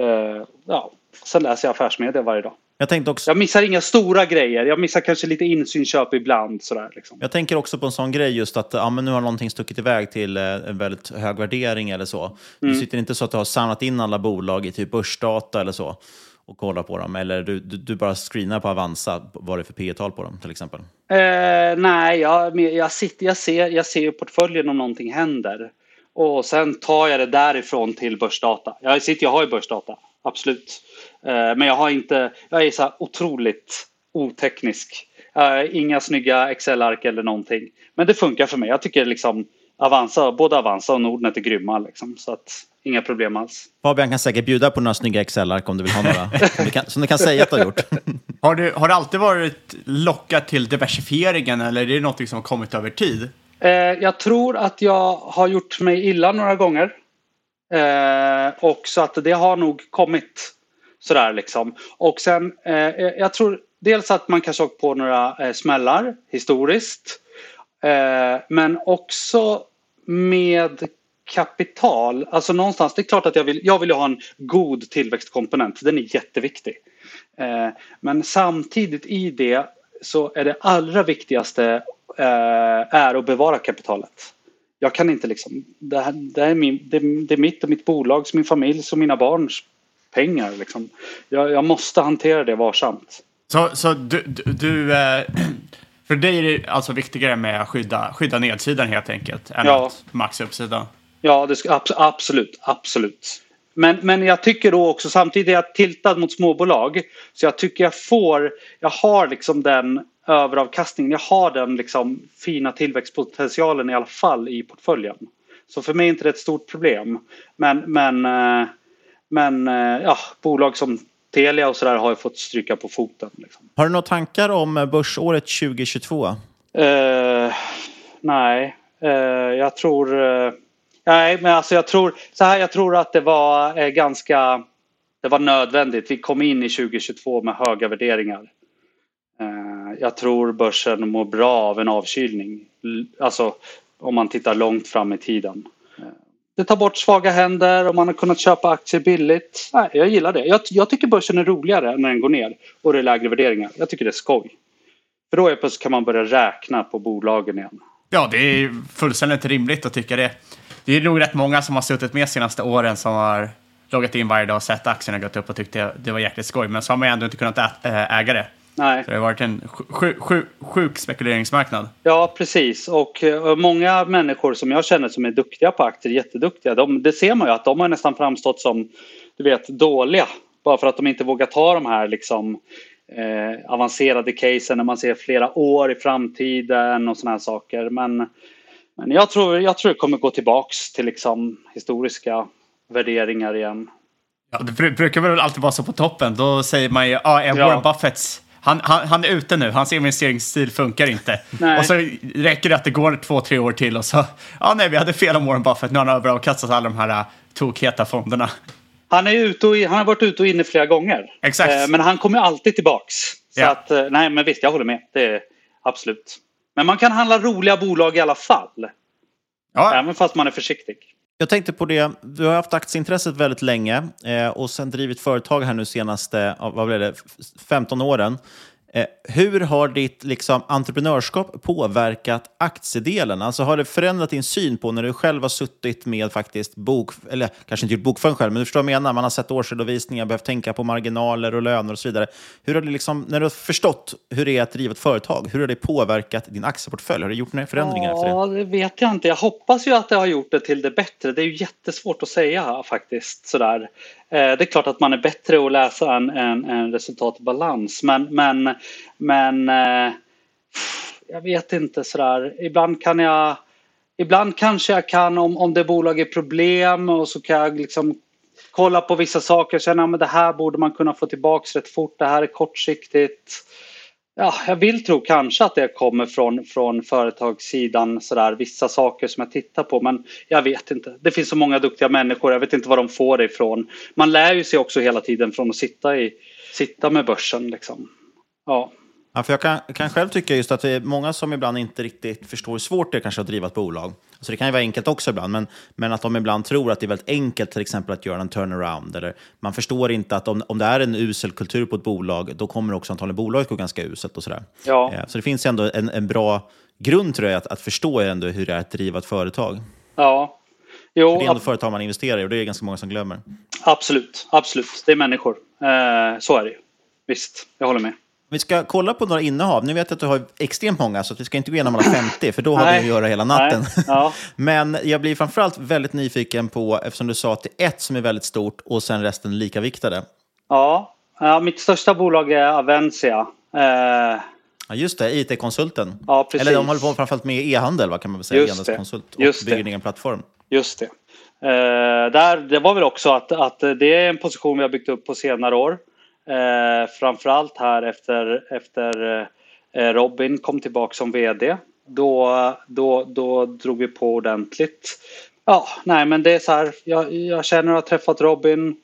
Speaker 10: Eh, ja, Sen läser jag affärsmedia varje dag.
Speaker 7: Jag, tänkte också...
Speaker 10: jag missar inga stora grejer. Jag missar kanske lite insynsköp ibland. Sådär, liksom.
Speaker 7: Jag tänker också på en sån grej just att ja, men nu har någonting stuckit iväg till eh, en väldigt hög värdering eller så. Mm. Du sitter inte så att du har samlat in alla bolag i typ börsdata eller så och kollar på dem? Eller du, du, du bara screenar på Avanza vad det är för P tal på dem till exempel?
Speaker 10: Eh, nej, jag, jag, sitter, jag, ser, jag ser portföljen om någonting händer. Och sen tar jag det därifrån till börsdata. Jag, sitter, jag har ju börsdata, absolut. Eh, men jag har inte, jag är så otroligt oteknisk. Inga snygga Excel-ark eller någonting. Men det funkar för mig. Jag tycker liksom Avanza, både Avanza och Nordnet är grymma. Liksom, så att, inga problem alls.
Speaker 7: Fabian kan säkert bjuda på några snygga Excel-ark om du vill ha några. som, du kan, som du kan säga att du har gjort. [laughs]
Speaker 8: har, du, har du alltid varit lockad till diversifieringen eller är det något som har kommit över tid?
Speaker 10: Eh, jag tror att jag har gjort mig illa några gånger. Eh, och så att det har nog kommit Sådär liksom. Och sen, eh, jag tror dels att man kanske åkt på några eh, smällar historiskt. Eh, men också med kapital. Alltså någonstans, det är klart att jag vill, jag vill ha en god tillväxtkomponent. Den är jätteviktig. Eh, men samtidigt i det så är det allra viktigaste eh, är att bevara kapitalet. Jag kan inte liksom, det, här, det, är min, det, det är mitt och mitt bolags, min familjs och mina barns pengar. Liksom. Jag, jag måste hantera det varsamt.
Speaker 8: Så, så du, du, du eh, [clears throat] för dig är det alltså viktigare med att skydda, skydda nedsidan helt enkelt än ja. att maxa uppsidan?
Speaker 10: Ja, det ska, absolut, absolut. Men, men jag tycker då också samtidigt är jag tiltad mot småbolag. Så jag tycker jag får, jag har liksom den överavkastningen, jag har den liksom fina tillväxtpotentialen i alla fall i portföljen. Så för mig är inte det ett stort problem. Men, men, eh, men eh, ja, bolag som Telia och sådär har ju fått stryka på foten. Liksom.
Speaker 7: Har du några tankar om börsåret 2022?
Speaker 10: Eh, nej, eh, jag tror... Eh, nej, men alltså jag tror så här. Jag tror att det var eh, ganska... Det var nödvändigt. Vi kom in i 2022 med höga värderingar. Eh, jag tror börsen mår bra av en avkylning. Alltså om man tittar långt fram i tiden. Det tar bort svaga händer och man har kunnat köpa aktier billigt. Nej, jag gillar det. Jag, jag tycker börsen är roligare när den går ner och det är lägre värderingar. Jag tycker det är skoj. För då är plötsligt kan man börja räkna på bolagen igen.
Speaker 8: Ja, det är fullständigt rimligt att tycka det. Det är nog rätt många som har suttit med senaste åren som har loggat in varje dag och sett aktierna gått upp och tyckt det, var jäkligt skoj. Men så har man ändå inte kunnat äga det.
Speaker 10: Nej.
Speaker 8: Så det har varit en sjuk, sjuk, sjuk spekuleringsmarknad.
Speaker 10: Ja, precis. Och eh, många människor som jag känner som är duktiga på aktier, jätteduktiga, de, det ser man ju att de har nästan framstått som du vet, dåliga. Bara för att de inte vågar ta de här liksom, eh, avancerade casen när man ser flera år i framtiden och såna här saker. Men, men jag, tror, jag tror det kommer gå tillbaks till liksom, historiska värderingar igen.
Speaker 8: Ja, det bru- brukar väl alltid vara så på toppen. Då säger man ju, ja, är
Speaker 10: Ja.
Speaker 8: Warren Buffetts han, han, han är ute nu, hans investeringsstil funkar inte.
Speaker 10: Nej.
Speaker 8: Och så räcker det att det går två, tre år till och så, ja nej, vi hade fel om Warren Buffett, nu har han överavkastat alla de här äh, tokheta fonderna.
Speaker 10: Han, är ute och, han har varit ute och inne flera gånger.
Speaker 8: Exakt.
Speaker 10: Eh, men han kommer alltid tillbaks. Så
Speaker 8: Ja.
Speaker 10: att, eh, nej men visst, jag håller med. Det är absolut. Men man kan handla roliga bolag i alla fall. Även fast man är försiktig.
Speaker 7: Jag tänkte på det, du har haft aktieintresset väldigt länge eh, och sen drivit företag här nu senaste vad blev det, 15 åren. Eh, hur har ditt liksom, entreprenörskap påverkat aktiedelen? Alltså har det förändrat din syn på när du själv har suttit med faktiskt bok, eller kanske inte gjort bokföring själv, men du förstår vad jag menar. Man har sett årsredovisningar, behövt tänka på marginaler och löner och så vidare. Hur har det liksom, när du har förstått hur det är att driva ett företag, hur har det påverkat din aktieportfölj? Har du gjort några förändringar efter det?
Speaker 10: Ja, det vet jag inte. Jag hoppas ju att det har gjort det till det bättre. Det är ju jättesvårt att säga faktiskt. Sådär. Eh, Det är klart att man är bättre att läsa en, en, en resultatbalans. Men, men, men eh, jag vet inte sådär. Ibland kan jag Ibland kanske jag kan om, om det bolag är problem och så kan jag liksom kolla på vissa saker och känna att det här borde man kunna få tillbaks rätt fort. Det här är kortsiktigt. Ja, jag vill tro kanske att det kommer från, från företagssidan sådär, vissa saker som jag tittar på men jag vet inte. Det finns så många duktiga människor, jag vet inte var de får det ifrån. Man lär ju sig också hela tiden från att sitta, i, sitta med börsen liksom. Ja.
Speaker 7: Ja, för jag kan, kan själv tycka just att det är många som ibland inte riktigt förstår hur svårt det är kanske att driva ett bolag. Så det kan ju vara enkelt också ibland, men, men att de ibland tror att det är väldigt enkelt till exempel att göra en turnaround. Eller man förstår inte att om, om det är en usel kultur på ett bolag, då kommer också antagligen bolaget gå ganska uselt och sådär.
Speaker 10: Ja.
Speaker 7: Eh, Så det finns ändå en, en bra grund tror jag att, att förstå ändå hur det är att driva ett företag.
Speaker 10: Ja. Jo,
Speaker 7: För det är ändå företag man investerar i och det är ganska många som glömmer.
Speaker 10: absolut, absolut. Det är människor. Eh, så är det ju. Visst, jag håller med.
Speaker 7: Vi ska kolla på några innehav. Nu vet jag att du har extremt många, så vi ska inte gå igenom alla [clears throat] 50, för då har vi att göra hela natten.
Speaker 10: Ja. [laughs]
Speaker 7: Men jag blir framförallt väldigt nyfiken på, eftersom du sa att det är ett som är väldigt stort och sen resten lika viktade.
Speaker 10: Ja, ja mitt största bolag är Avencia. Eh,
Speaker 7: Ja, just det, IT-konsulten.
Speaker 10: Ja, precis.
Speaker 7: Eller de håller på framförallt med e-handel, vad kan man väl säga, e-handelskonsult. Och
Speaker 10: Just
Speaker 7: bygger en egen plattform.
Speaker 10: Just det. Eh, där, det var väl också att, att det är en position vi har byggt upp på senare år. Eh, framförallt här efter, efter eh, Robin kom tillbaka som VD. Då, då, då drog vi på ordentligt. Ja, nej men det är så här. Jag, jag känner och har träffat Robin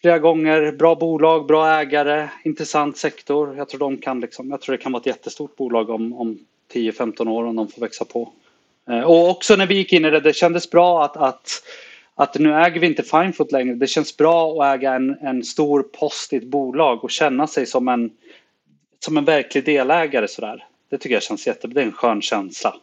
Speaker 10: flera gånger. Bra bolag, bra ägare, intressant sektor. Jag tror, de kan liksom, jag tror det kan vara ett jättestort bolag om, om 10-15 år om de får växa på. Eh, Och också när vi gick in i det, det kändes bra att, att, att nu äger vi inte Finefoot längre. Det känns bra att äga en, en stor post i ett bolag och känna sig som en, som en verklig delägare sådär. Det tycker jag känns jättebra. Det är en skön känsla.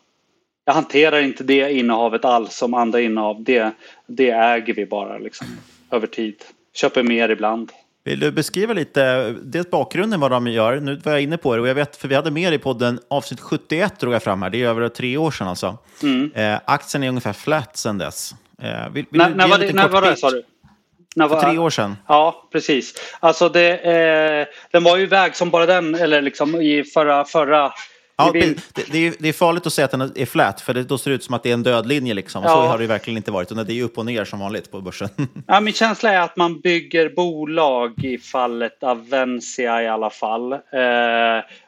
Speaker 10: Jag hanterar inte det innehavet alls som andra innehav. Det, det äger vi bara liksom över tid. Köper mer ibland.
Speaker 7: Vill du beskriva lite dels bakgrunden vad de gör? Nu var jag inne på det och jag vet, för vi hade med i podden avsnitt 71 drog jag fram här, det är över tre år sedan alltså.
Speaker 10: Mm.
Speaker 7: Eh, aktien är ungefär flat sedan dess. Eh, vill, vill
Speaker 10: När,
Speaker 7: du
Speaker 10: när var det, när var det sa du? När
Speaker 7: För
Speaker 10: var-
Speaker 7: tre år sedan.
Speaker 10: Ja, precis. Alltså det, eh, den var ju iväg som bara den, eller liksom i förra, förra
Speaker 7: Ja, det, det, är, det är farligt att säga att den är flat, för det, då ser det ut som att det är en död linje. Liksom. Och Så
Speaker 10: Ja.
Speaker 7: har det verkligen inte varit. Det är upp och ner som vanligt på börsen. [laughs]
Speaker 10: Ja, min känsla är att man bygger bolag i fallet Avencia i alla fall. Eh,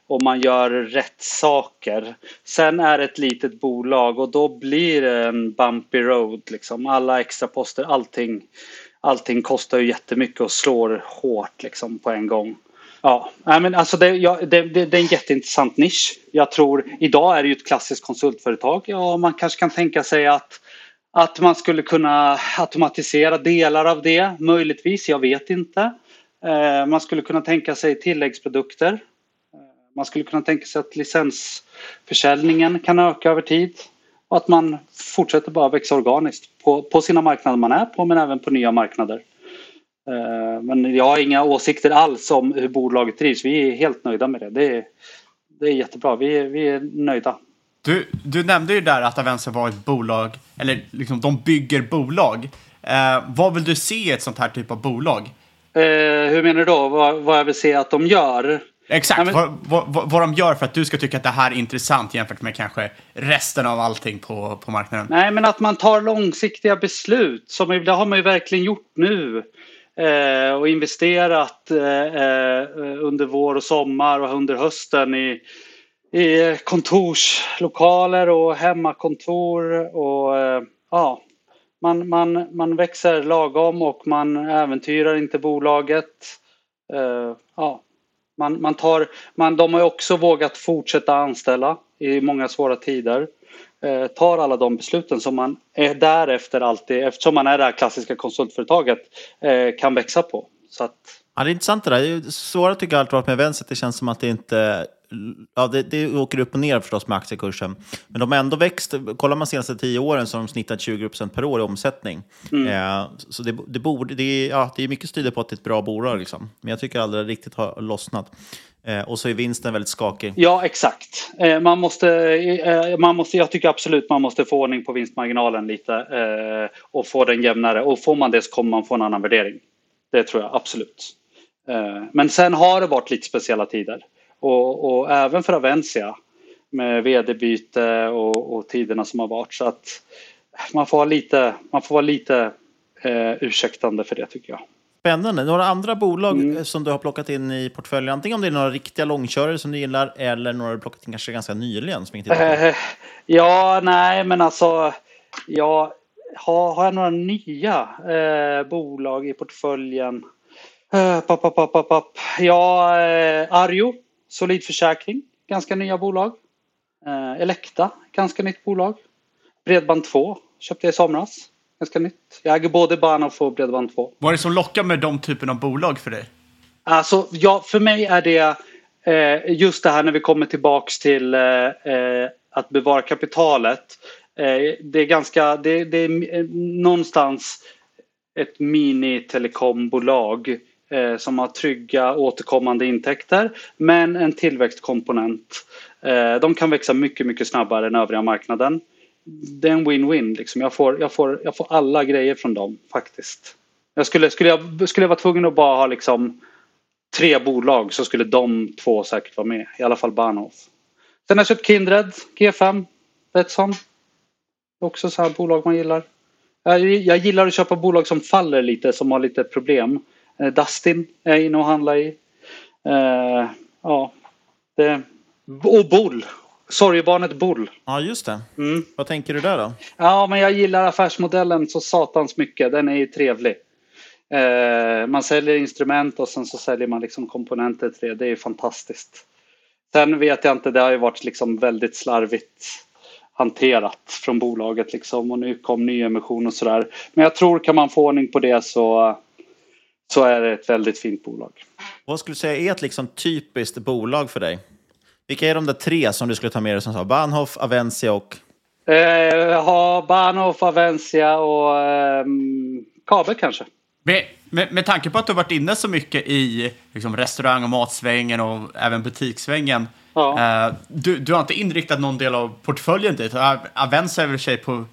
Speaker 10: och man gör rätt saker. Sen är det ett litet bolag och då blir det en bumpy road. Liksom. Alla extra poster, allting, allting kostar ju jättemycket och slår hårt liksom, på en gång. Ja, men alltså det, ja, det, det, det är en jätteintressant nisch. Jag tror, idag är det ju ett klassiskt konsultföretag. Ja, man kanske kan tänka sig att att man skulle kunna automatisera delar av det, möjligtvis, jag vet inte. Eh, Man skulle kunna tänka sig tilläggsprodukter. Eh, man skulle kunna tänka sig att licensförsäljningen kan öka över tid. Och att man fortsätter bara växa organiskt på, på sina marknader man är på men även på nya marknader. Eh, Men jag har inga åsikter alls om hur bolaget drivs. Vi är helt nöjda med det. Det är, det är jättebra. Vi är, vi är nöjda.
Speaker 8: Du, du nämnde ju där att Avenza var ett bolag, eller liksom de bygger bolag. Eh, vad vill du se i ett sånt här typ av bolag?
Speaker 10: Eh, hur menar du då? Vad, vad jag vill se att de gör?
Speaker 8: Exakt,
Speaker 10: Ja, men-
Speaker 8: vad, vad, vad, vad de gör för att du ska tycka att det här är intressant jämfört med kanske resten av allting på, på marknaden.
Speaker 10: Nej, men att man tar långsiktiga beslut. Som, det har man ju verkligen gjort nu. Eh, och investerat eh, eh, under vår och sommar och under hösten i, i kontorslokaler och hemmakontor. Och, eh, ja, man, man, man växer lagom och man äventyrar inte bolaget. Eh, ja, man, man tar, man, de har också vågat fortsätta anställa i många svåra tider. Eh, tar alla de besluten som man är därefter alltid, eftersom man är det här klassiska konsultföretaget, eh, kan växa på. Så att,
Speaker 7: Ja, det är intressant det där. Det svåra tycker jag alltid varit med Vänster. Det känns som att det inte... Ja, det, det åker upp och ner förstås med aktiekursen. Men de har ändå växt. Kollar man de senaste tio åren så har de snittat 20% per år i omsättning.
Speaker 10: Mm.
Speaker 7: Eh, så det, det, borde, det, ja, det är mycket styr på att det är ett bra bolag. Liksom. Men jag tycker aldrig riktigt har lossnat. Eh, och så är vinsten väldigt skakig.
Speaker 10: ja, exakt. Eh, man måste, eh, man måste, jag tycker absolut man måste få ordning på vinstmarginalen lite eh, och få den jämnare. Och får man det så kommer man få en annan värdering. Det tror jag absolut. Eh, men sen har det varit lite speciella tider. Och, och även för Avencia med vd-byte och, och tiderna som har varit. Så att man får vara lite, man får vara lite eh, ursäktande för det tycker jag.
Speaker 7: Spännande. Några andra bolag
Speaker 10: Mm.
Speaker 7: som du har plockat in i portföljen? Antingen om det är några riktiga långkörare som du gillar eller några du plockat in kanske ganska nyligen som inte.
Speaker 10: Eh, ja, nej, men alltså. Jag har, har jag några nya eh, bolag i portföljen? Eh, papp, papp, papp, papp. Ja, eh, Arjo, Solid Försäkring, ganska nya bolag. Eh, Elekta, ganska nytt bolag. Bredband2 köpte jag i somras, ganska nytt. Jag äger både Bahnhof och Bredband2.
Speaker 8: Vad är det som lockar med de typen av bolag för dig?
Speaker 10: Alltså, ja, för mig är det eh, just det här när vi kommer tillbaks till eh, eh, att bevara kapitalet. Eh, det är ganska, det, det är någonstans ett mini-telekombolag Eh, som har trygga återkommande intäkter men en tillväxtkomponent. Eh, de kan växa mycket, mycket snabbare än övriga marknaden. Det är en win-win. Liksom. Jag, får, jag, får, jag får alla grejer från dem faktiskt. Jag skulle, skulle, jag, skulle jag vara tvungen att bara ha liksom tre bolag så skulle de två säkert vara med. I alla fall Bahnhof. Sen har jag köpt Kindred, G5, Betsson. Också så här bolag man gillar. Jag, jag gillar att köpa bolag som faller lite, som har lite problem. Eh, Dustin är inne och handlar i. Eh, ja, det... Och Bull. Sorgebarnet Bull.
Speaker 7: Ja, just det.
Speaker 10: Mm.
Speaker 7: Vad tänker du där då?
Speaker 10: Ja, men jag gillar affärsmodellen så satans mycket. Den är ju trevlig. Eh, man säljer instrument och sen så säljer man liksom komponenter till det. Det är ju fantastiskt. Sen vet jag inte, det har ju varit liksom väldigt slarvigt hanterat från bolaget liksom och nu kom nyemission och sådär. Men jag tror kan man få ordning på det så, så är det ett väldigt fint bolag.
Speaker 7: Vad skulle du säga är ett liksom typiskt bolag för dig? Vilka är de där tre som du skulle ta med dig som sa Bahnhof, Avencia och...
Speaker 10: Eh, ha Bahnhof, Avencia och eh, Kabe kanske.
Speaker 8: Med, med, med tanke på att du har varit inne så mycket i liksom, restaurang och matsvängen och även butikssvängen.
Speaker 10: Ja.
Speaker 8: Eh, du, du har inte inriktat någon del av portföljen dit. Avenza är väl i sig på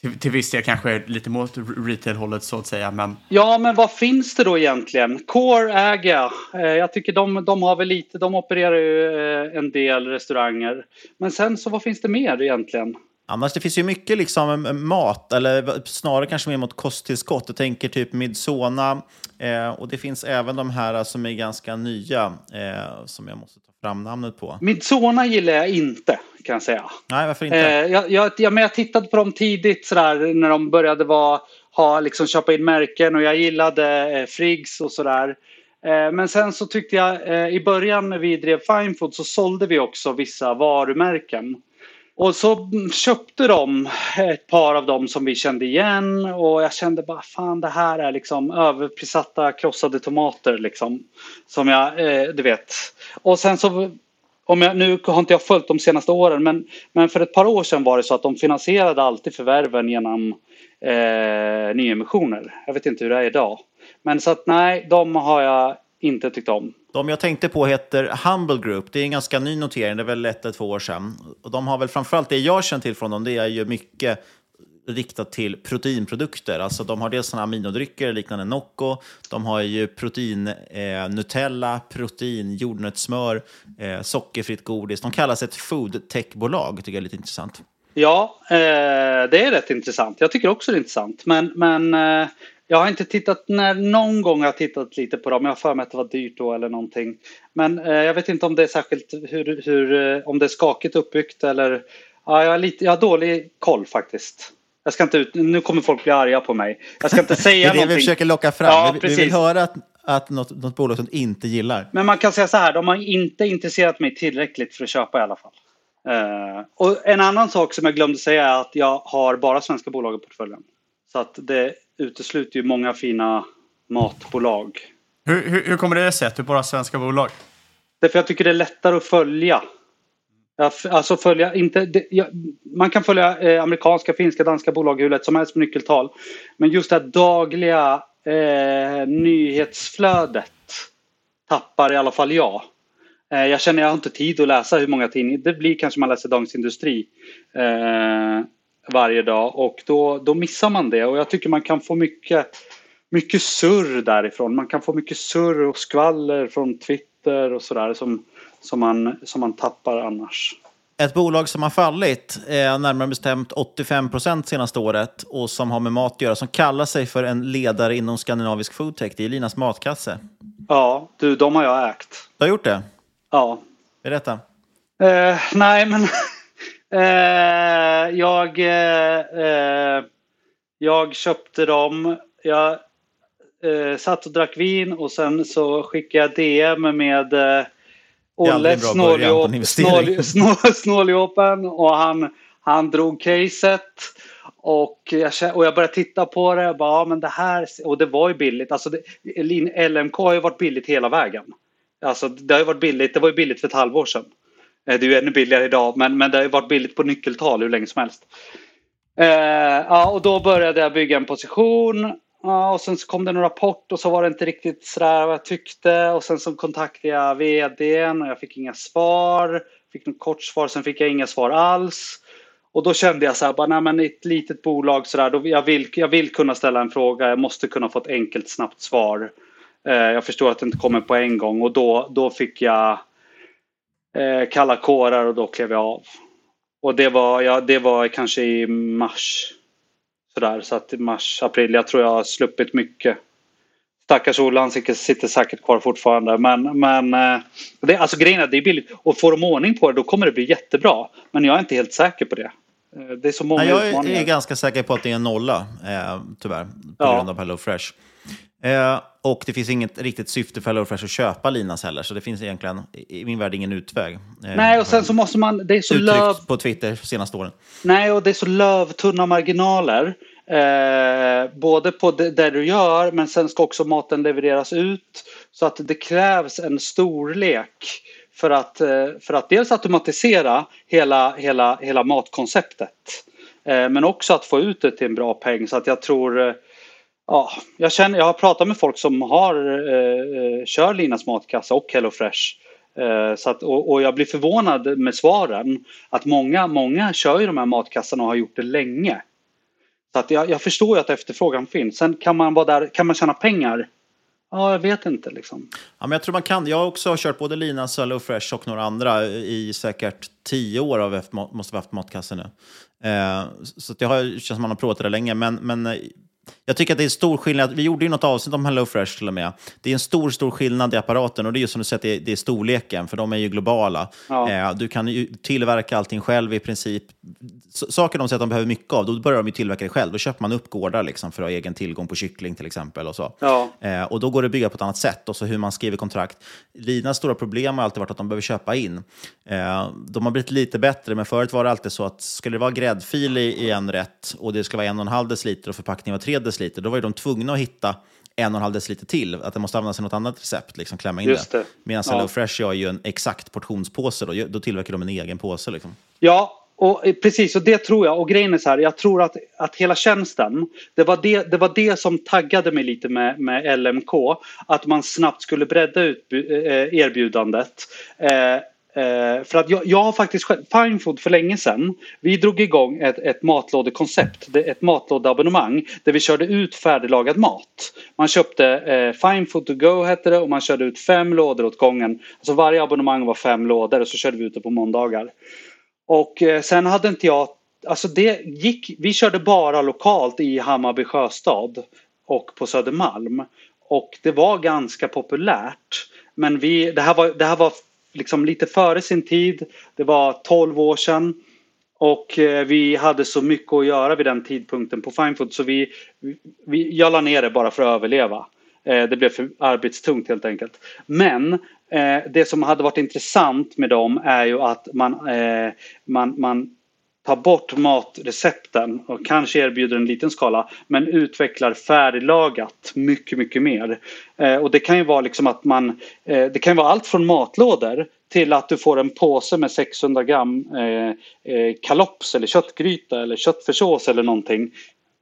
Speaker 8: till, till viss del kanske lite mot retail-hållet så att säga. Men...
Speaker 10: Ja, men vad finns det då egentligen? Core äger jag. Eh, jag tycker de, de har väl lite, de opererar ju eh, en del restauranger. Men sen så vad finns det mer egentligen?
Speaker 7: Annars det finns ju mycket liksom mat, eller snarare kanske mer mot kosttillskott. Jag tänker typ Midsona eh, och det finns även de här som är ganska nya eh, som jag måste ta fram namnet på.
Speaker 10: Midsona gillar jag inte kan jag säga.
Speaker 7: Nej, varför inte?
Speaker 10: Eh, jag, jag, jag, men jag tittade på dem tidigt sådär när de började vara, ha, liksom, köpa in märken och jag gillade eh, Friggs och sådär. Eh, men sen så tyckte jag eh, i början när vi drev Fine Food så sålde vi också vissa varumärken. Och så köpte de ett par av dem som vi kände igen och jag kände bara fan det här är liksom överprissatta krossade tomater liksom. Som jag, eh, du vet. Och sen så, om jag, nu har inte jag följt de senaste åren men, men för ett par år sedan var det så att de finansierade alltid förvärven genom eh, nyemissioner. Jag vet inte hur det är idag. Men så att nej, de har jag inte tyckt om.
Speaker 7: De jag tänkte på heter Humble Group. Det är en ganska ny notering, det är väl ett eller två år sedan. Och de har väl framförallt det jag känner till från dem, det är ju mycket riktat till proteinprodukter. Alltså de har dels sådana aminodrycker liknande Nocco, de har ju protein eh, Nutella, protein jordnötssmör, eh, sockerfritt godis. De kallas ett foodtech-bolag, tycker jag är lite intressant.
Speaker 10: Ja, eh, det är rätt intressant. Jag tycker också det är intressant. Men, men eh, jag har inte tittat, när, någon gång har jag tittat lite på dem. Jag har för mig att det var dyrt då eller någonting. Men eh, jag vet inte om det är särskilt hur, hur eh, om det är skakigt uppbyggt eller ja, jag, har lite, jag har dålig koll faktiskt. Jag ska inte ut, nu kommer folk bli arga på mig. Jag ska inte [laughs] säga
Speaker 7: någonting.
Speaker 10: det är det
Speaker 7: vi försöker locka fram. Ja, vi, vi, vill höra att, att något, något bolag som inte gillar.
Speaker 10: Men man kan säga så här, de har inte intresserat mig tillräckligt för att köpa i alla fall. Uh, och en annan sak som jag glömde säga är att jag har bara svenska bolag i portföljen. Så att det utesluter ju många fina matbolag.
Speaker 8: Hur, hur, hur kommer det sig att du bara svenska bolag?
Speaker 10: Därför jag tycker det är lättare att följa. Alltså följa, inte, det, ja, man kan följa eh, amerikanska, finska, danska bolag hur lätt som helst med nyckeltal. Men just det här dagliga eh, nyhetsflödet tappar i alla fall jag. Eh, jag känner jag har inte tid att läsa hur många tidningar. Det blir kanske man läser Dagens Industri. Varje dag och då, då missar man det och jag tycker man kan få mycket, mycket surr därifrån. Man kan få mycket surr och skvaller från Twitter och sådär som, som, man, som man tappar annars.
Speaker 7: Ett bolag som har fallit, eh, närmare bestämt 85 procent senaste året och som har med mat att göra, som kallar sig för en ledare inom skandinavisk foodtech, det är Linas Matkasse.
Speaker 10: Ja, du, de har jag ägt.
Speaker 7: Du har gjort det?
Speaker 10: Ja.
Speaker 7: Berätta.
Speaker 10: Eh, nej, men [laughs] Eh, jag, eh, jag köpte dem. Jag eh, satt och drack vin och sen så skickade jag DM med eh, Olle [laughs] Snåljåpen och han, han drog caset. Och jag, och jag började titta på det och bara, ja, men det här, och det var ju billigt. Alltså det, LMK har ju varit billigt hela vägen. Alltså det har ju varit billigt, det var ju billigt för ett halvår sedan. Eh, det är ju ännu billigare idag men, men det har ju varit billigt på nyckeltal hur länge som helst. Eh, ja, och då började jag bygga en position. Ja, och sen så kom det en rapport och så var det inte riktigt sådär vad jag tyckte. Och sen så kontaktade jag vdn och jag fick inga svar. Fick något kort svar, sen fick jag inga svar alls. Och då kände jag så här, bara, nej men ett litet bolag sådär, då jag, vill, jag vill kunna ställa en fråga, jag måste kunna få ett enkelt snabbt svar. Eh, jag förstår att det inte kommer på en gång och då, då fick jag eh, kalla kårar och då klev jag av. Och det var, ja, det var kanske i mars. Sådär, så att i mars, april. Jag tror jag har sluppit mycket. Stackars Olle, han sitter säkert kvar fortfarande. Men, men eh, det, alltså grejen är det är billigt. Och får de ordning på det då kommer det bli jättebra. Men jag är inte helt säker på det. Eh, det är så många
Speaker 7: Nej, Jag är, är ganska säker på att det är en nolla, eh, tyvärr. På ja. grund av Hello Fresh. Eh, och det finns inget riktigt syfte för HelloFresh att köpa Linas heller, så det finns egentligen i min värld ingen utväg. Eh,
Speaker 10: Nej, och sen så måste man... Det är så löv...
Speaker 7: på Twitter senaste åren.
Speaker 10: Nej, och det är så lövtunna marginaler. Eh, både på det, det, du gör, men sen ska också maten levereras ut. Så att det krävs en storlek för att, eh, för att dels automatisera hela, hela, hela matkonceptet. Men också att få ut det till en bra peng. Så att jag tror Ja, jag, känner, jag har pratat med folk som har eh, eh, kör Linas matkassa och HelloFresh. Eh, så att, och, och, jag blir förvånad med svaren att många, många kör ju de här matkassarna och har gjort det länge. Så att jag, jag förstår ju att efterfrågan finns. Sen kan man vara där, kan man tjäna pengar? Ja, jag vet inte liksom.
Speaker 7: Ja, men jag tror man kan. Jag också har också kört både Linas, HelloFresh och några andra i säkert tio år av måste vi haft matkassen nu. Eh, så att det har, känns som man har provat det där länge. Men, men eh, jag tycker att det är stor skillnad. Vi gjorde ju något avsnitt om HelloFresh till och med. Det är en stor, stor skillnad i apparaten och det är ju som du säger, det, det är storleken, för de är ju globala. Ja. Eh, du kan ju tillverka allting själv i princip. S saker de säger att de behöver mycket av, då börjar de ju tillverka det själv. Då köper man upp gårdar liksom, för att ha egen tillgång på kyckling till exempel. Och, så.
Speaker 10: Ja.
Speaker 7: Eh, och då går det att bygga på ett annat sätt. Och så hur man skriver kontrakt. Linas stora problem har alltid varit att de behöver köpa in. Eh, de har blivit lite bättre, men förut var det alltid så att skulle det vara gräddfil i, i en rätt och det ska vara en och en halv deciliter och förpackningen var tre deciliter, då var de tvungna att hitta en och en halv deciliter till. Att det måste användas i något annat recept, liksom klämma in
Speaker 10: Just
Speaker 7: det.
Speaker 10: det.
Speaker 7: Medan
Speaker 10: Ja.
Speaker 7: HelloFresh gör ju en exakt portionspåse, då, då tillverkar de en egen påse. Liksom.
Speaker 10: Ja, och eh, precis. Och det tror jag. Och grejen är så här, jag tror att, att hela tjänsten, det var det, det var det som taggade mig lite med, med LMK. Att man snabbt skulle bredda ut eh, erbjudandet. Eh, Eh, för att jag, jag har faktiskt själv, Fine Food för länge sedan, vi drog igång ett, ett matlådekoncept, ett matlådeabonnemang där vi körde ut färdiglagad mat. Man köpte eh, Fine Food to go hette det och man körde ut fem lådor åt gången. Alltså varje abonnemang var fem lådor och så körde vi ut det på måndagar. Och eh, sen hade inte jag, alltså det gick, vi körde bara lokalt i Hammarby sjöstad och på Södermalm. Och det var ganska populärt. Men vi, det här var, det här var liksom lite före sin tid. Det var 12 år sedan. Och eh, vi hade så mycket att göra vid den tidpunkten på Finefood så vi, vi, jag la ner det bara för att överleva. Eh, det blev för arbetstungt helt enkelt. Men eh, det som hade varit intressant med dem är ju att man, man, man tar bort matrecepten och kanske erbjuder en liten skala men utvecklar färdiglagat mycket, mycket mer. Eh, och det kan ju vara liksom att man, eh, det kan vara allt från matlådor till att du får en påse med 600 gram eh, eh, kalops eller köttgryta eller köttfärssås eller någonting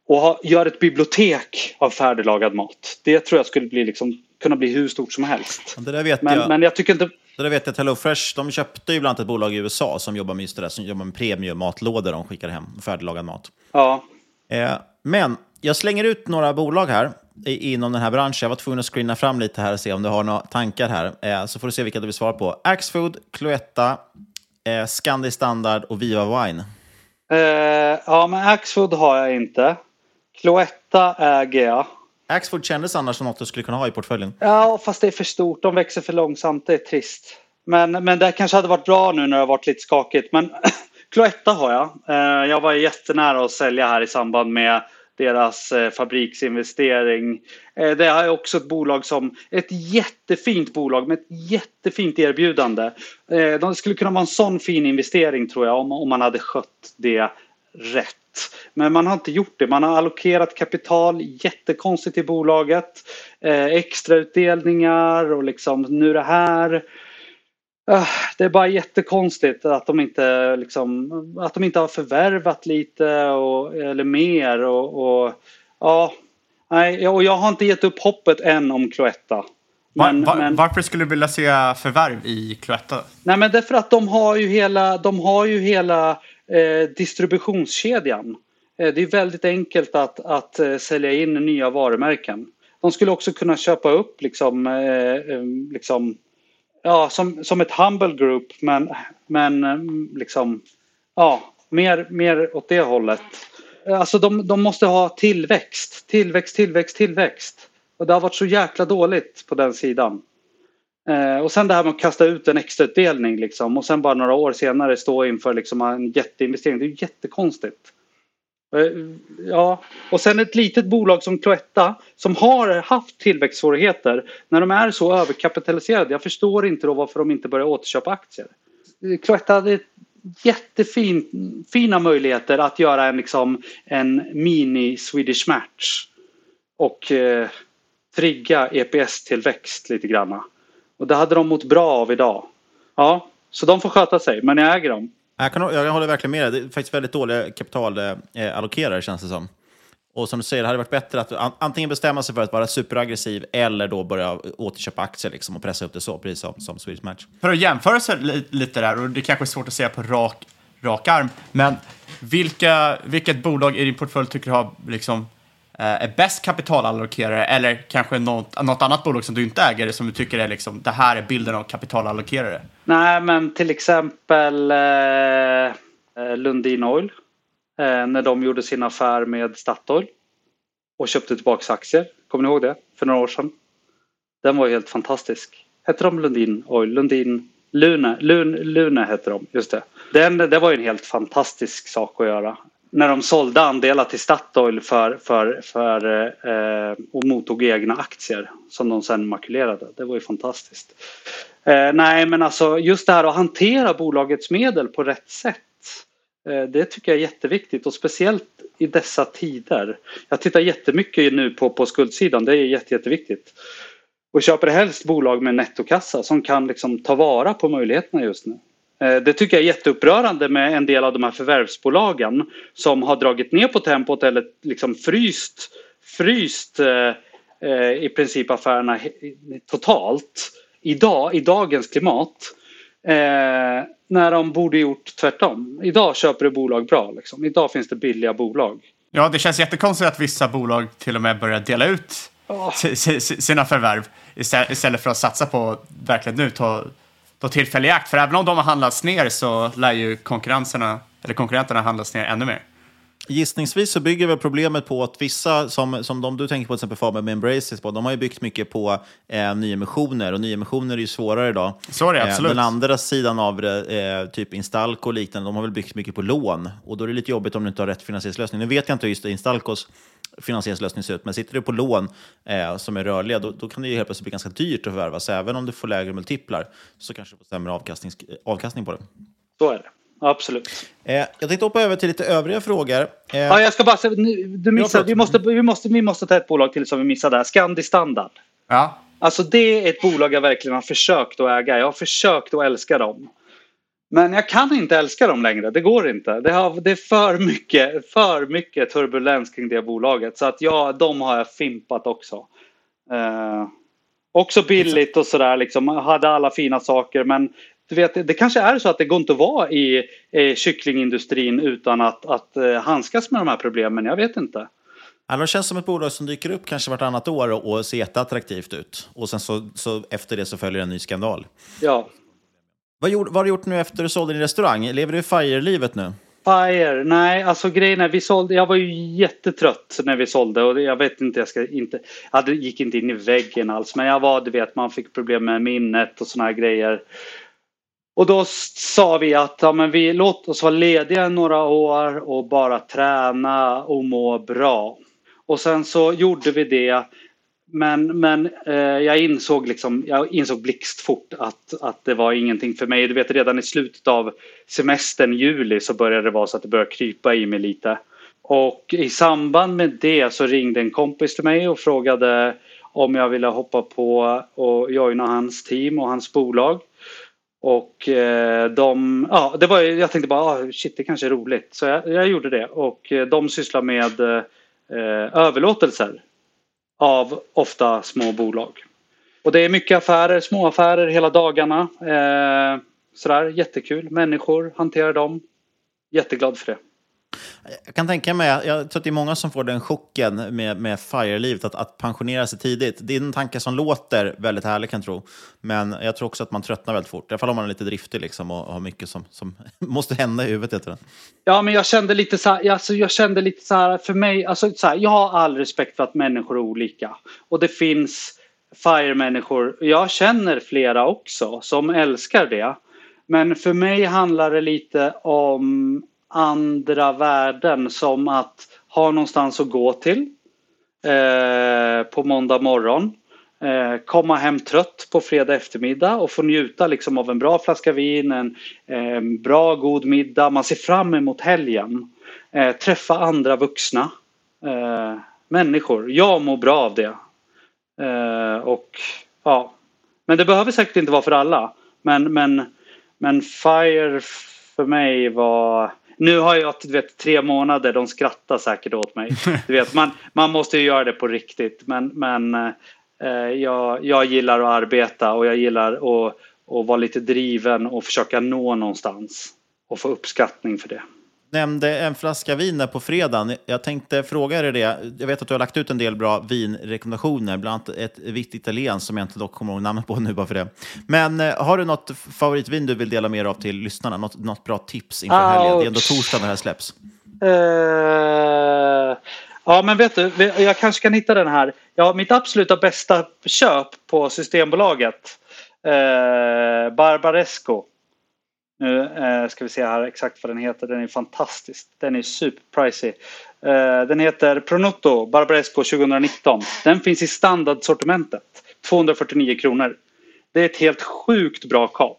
Speaker 10: och ha, gör ett bibliotek av färdiglagad mat. Det tror jag skulle bli liksom, kunna bli hur stort som helst. Men,
Speaker 7: jag.
Speaker 10: men jag tycker inte...
Speaker 7: Där vet jag att HelloFresh, de köpte ju bland annat ett bolag i USA som jobbar med just det där, som jobbar med premiummatlådor de skickar hem, färdiglagad mat.
Speaker 10: Ja.
Speaker 7: Eh, men jag slänger ut några bolag här inom den här branschen. Jag var tvungen att screena fram lite här och se om du har några tankar här. Eh, så får du se vilka du vill svara på. Axfood, Cloetta, eh, Scandi Standard och Viva Wine.
Speaker 10: Eh, ja, men Axfood har jag inte. Cloetta äger jag.
Speaker 7: Axfood kändes annars som något du skulle kunna ha i portföljen.
Speaker 10: Ja, fast det är för stort. De växer för långsamt. Det är trist. Men, men det kanske hade varit bra nu när det har varit lite skakigt. Men [clears throat] Cloetta har jag. Eh, jag var jättenära att sälja här i samband med deras eh, fabriksinvestering. Eh, det är också ett bolag som, ett jättefint bolag med ett jättefint erbjudande. Det skulle kunna vara en sån fin investering tror jag om, om man hade skött det rätt. Men man har inte gjort det. Man har allokerat kapital jättekonstigt i bolaget. Eh, extrautdelningar och liksom nu det här. Ah, Det är bara jättekonstigt att de inte, liksom, att de inte har förvärvat lite och, eller mer. Och, och, ja, nej, och jag har inte gett upp hoppet än om Cloetta.
Speaker 8: Var,
Speaker 10: Men-
Speaker 8: var,
Speaker 10: men-
Speaker 8: Varför skulle du vilja se förvärv i Cloetta?
Speaker 10: Nej men därför att de har ju hela, de har ju hela eh, distributionskedjan. Eh, det är väldigt enkelt att, att eh, sälja in nya varumärken. De skulle också kunna köpa upp liksom, eh, eh, liksom ja, som, som ett humble group men, men eh, liksom, ja, mer, mer åt det hållet. Alltså de, de måste ha tillväxt, tillväxt, tillväxt, tillväxt. Och det har varit så jäkla dåligt på den sidan. Eh, och sen det här med att kasta ut en extrautdelning liksom och sen bara några år senare stå inför liksom en jätteinvestering. Det är ju jättekonstigt. Eh, ja, och sen ett litet bolag som Cloetta som har haft tillväxtsvårigheter när de är så överkapitaliserade. Jag förstår inte då varför de inte börjar återköpa aktier. Eh, Cloetta hade jättefina möjligheter att göra en, liksom, en mini Swedish match och eh, trigga EPS-tillväxt lite granna. Och det hade de mått bra av idag. Ja, så de får sköta sig, men jag äger dem.
Speaker 7: Jag, kan, jag håller verkligen med dig. Det är faktiskt väldigt dåliga kapitalallokerare, känns det som. Och som du säger, det hade varit bättre att an- antingen bestämma sig för att vara superaggressiv eller då börja återköpa aktier liksom, och pressa upp det så, precis som, som Swedish Match.
Speaker 8: För att jämföra sig li- lite där, och det kanske är svårt att säga på rak, rak arm, men vilka, vilket bolag i din portfölj tycker du har liksom, eh, Eh, är bäst kapitalallokerare eller kanske något, något annat bolag som du inte äger som du tycker är liksom, det här är bilden av kapitalallokerare?
Speaker 10: Nej, men till exempel eh, eh Lundin Oil. Eh, när de gjorde sin affär med Statoil och köpte tillbaka aktier. Kommer ni ihåg det? För några år sedan. Den var helt fantastisk. Hette de Lundin Oil? Lundin Lune, Lune, Lune hette de, just det. Den, det var ju en helt fantastisk sak att göra. När de sålde andelar till Statoil för, för, för, eh, och mottog egna aktier som de sen makulerade. Det var ju fantastiskt. Eh, nej men alltså just det här att hantera bolagets medel på rätt sätt. Eh, det tycker jag är jätteviktigt och speciellt i dessa tider. Jag tittar jättemycket nu på, på skuldsidan, det är jätte, jätteviktigt. Och köper helst bolag med nettokassa som kan liksom ta vara på möjligheterna just nu. Eh, det tycker jag är jätteupprörande med en del av de här förvärvsbolagen som har dragit ner på tempot eller liksom fryst, fryst eh, eh i princip affärerna totalt idag, i dagens klimat. Eh, när de borde gjort tvärtom. Idag köper du bolag bra. Liksom. Idag finns det billiga bolag.
Speaker 8: Ja, det känns jättekonstigt att vissa bolag till och med börjar dela ut oh. sina förvärv istället för att satsa på verkligen nu ta, ta tillfälle i akt. För även om de har handlats ner så lär ju konkurrenserna, eller konkurrenterna handlas ner ännu mer.
Speaker 7: Gissningsvis så bygger väl problemet på att vissa, som, som de du tänker på till exempel Faber med Embraces, på, de har ju byggt mycket på eh, nyemissioner och nyemissioner är ju svårare idag.
Speaker 8: Så är det, absolut.
Speaker 7: Eh, den andra sidan av det, eh, typ Instalco och liknande, de har väl byggt mycket på lån och då är det lite jobbigt om du inte har rätt finansieringslösning. Nu vet jag inte just Instalcos finansieringslösning ser ut, men sitter du på lån eh, som är rörliga, då, då kan det ju helt plötsligt bli ganska dyrt att förvärva. Så även om du får lägre multiplar så kanske du får sämre avkastning, avkastning på det.
Speaker 10: Så är det. Absolut.
Speaker 7: Eh, jag tänkte hoppa över till lite övriga frågor.
Speaker 10: Eh, ja, jag ska bara säga, du missade, vi, måste, vi, måste, vi måste ta ett bolag till som vi missade här. Scandi Standard.
Speaker 8: Ja.
Speaker 10: Alltså det är ett bolag jag verkligen har försökt att äga. Jag har försökt att älska dem. Men jag kan inte älska dem längre, det går inte. Det, har, det är för mycket, för mycket turbulens kring det bolaget. Så att ja, de har jag fimpat också. Eh, också billigt och sådär liksom. Hade alla fina saker men du vet, det kanske är så att det går inte att vara i eh, kycklingindustrin utan att, att eh, handskas med de här problemen. Jag vet inte.
Speaker 7: Ja, det känns som ett bolag som dyker upp kanske vartannat år och ser jätteattraktivt ut. Och sen så, så efter det så följer en ny skandal.
Speaker 10: Ja.
Speaker 7: Vad, gjorde, vad har du gjort nu efter du sålde din restaurang? Lever du FIRE-livet nu?
Speaker 10: FIRE? Nej, alltså grejen är vi sålde. Jag var ju jättetrött när vi sålde och jag vet inte, jag ska inte. Jag gick inte in i väggen alls, men jag var, du vet, man fick problem med minnet och såna här grejer. Och då sa vi att ja, men vi låt oss vara lediga några år och bara träna och må bra. Och sen så gjorde vi det. Men, men eh, jag insåg liksom, jag insåg blixtfort att, att det var ingenting för mig. Du vet redan i slutet av semestern, juli, så började det vara så att det började krypa i mig lite. Och i samband med det så ringde en kompis till mig och frågade om jag ville hoppa på och joina hans team och hans bolag. Och eh, de, ja, det var, jag tänkte bara, ah, shit det kanske är roligt. Så jag, jag gjorde det och eh, de sysslar med eh, överlåtelser av ofta små bolag. Och det är mycket affärer, små affärer hela dagarna. Eh, sådär, jättekul. Människor hanterar dem. Jätteglad för det.
Speaker 7: Jag kan tänka mig, jag tror att det är många som får den chocken med, med FIRE-livet, att, att pensionera sig tidigt. Det är en tanke som låter väldigt härlig kan jag tro. Men jag tror också att man tröttnar väldigt fort. I alla fall om man är lite driftig liksom, och har mycket som, som [laughs] måste hända i huvudet. Heter det.
Speaker 10: Ja, men jag kände lite så här, alltså, jag kände lite så här, för mig, alltså, så här, jag har all respekt för att människor är olika. Och det finns FIRE-människor, jag känner flera också, som älskar det. Men för mig handlar det lite om andra värden som att ha någonstans att gå till eh, på måndag morgon. Eh, komma hem trött på fredag eftermiddag och få njuta liksom av en bra flaska vin, en, en bra god middag. Man ser fram emot helgen. Eh, träffa andra vuxna eh, människor. Jag mår bra av det. Eh, och ja, Men det behöver säkert inte vara för alla. Men, men, men FIRE för mig var nu har jag du vet, tre månader, de skrattar säkert åt mig. Du vet, man, man måste ju göra det på riktigt. Men, men eh, jag, jag gillar att arbeta och jag gillar att, att vara lite driven och försöka nå någonstans. Och få uppskattning för det
Speaker 7: nämnde en flaska vin där på fredagen. Jag tänkte fråga dig det. Jag vet att du har lagt ut en del bra vinrekommendationer, bland annat ett vitt italienskt som jag inte dock kommer ihåg namnet på nu bara för det. Men eh, har du något favoritvin du vill dela med dig av till lyssnarna? Något, något bra tips inför helgen? Det är ändå torsdag när det här släpps.
Speaker 10: Eh, ja, men vet du, jag kanske kan hitta den här. Ja, mitt absoluta bästa köp på Systembolaget. Eh, Barbaresco. Nu eh, ska vi se här exakt vad den heter. Den är fantastisk. Den är superpricey. Eh, den heter Pronotto Barbaresco 2019. Den finns i standardsortimentet. 249 kronor. Det är ett helt sjukt bra kap.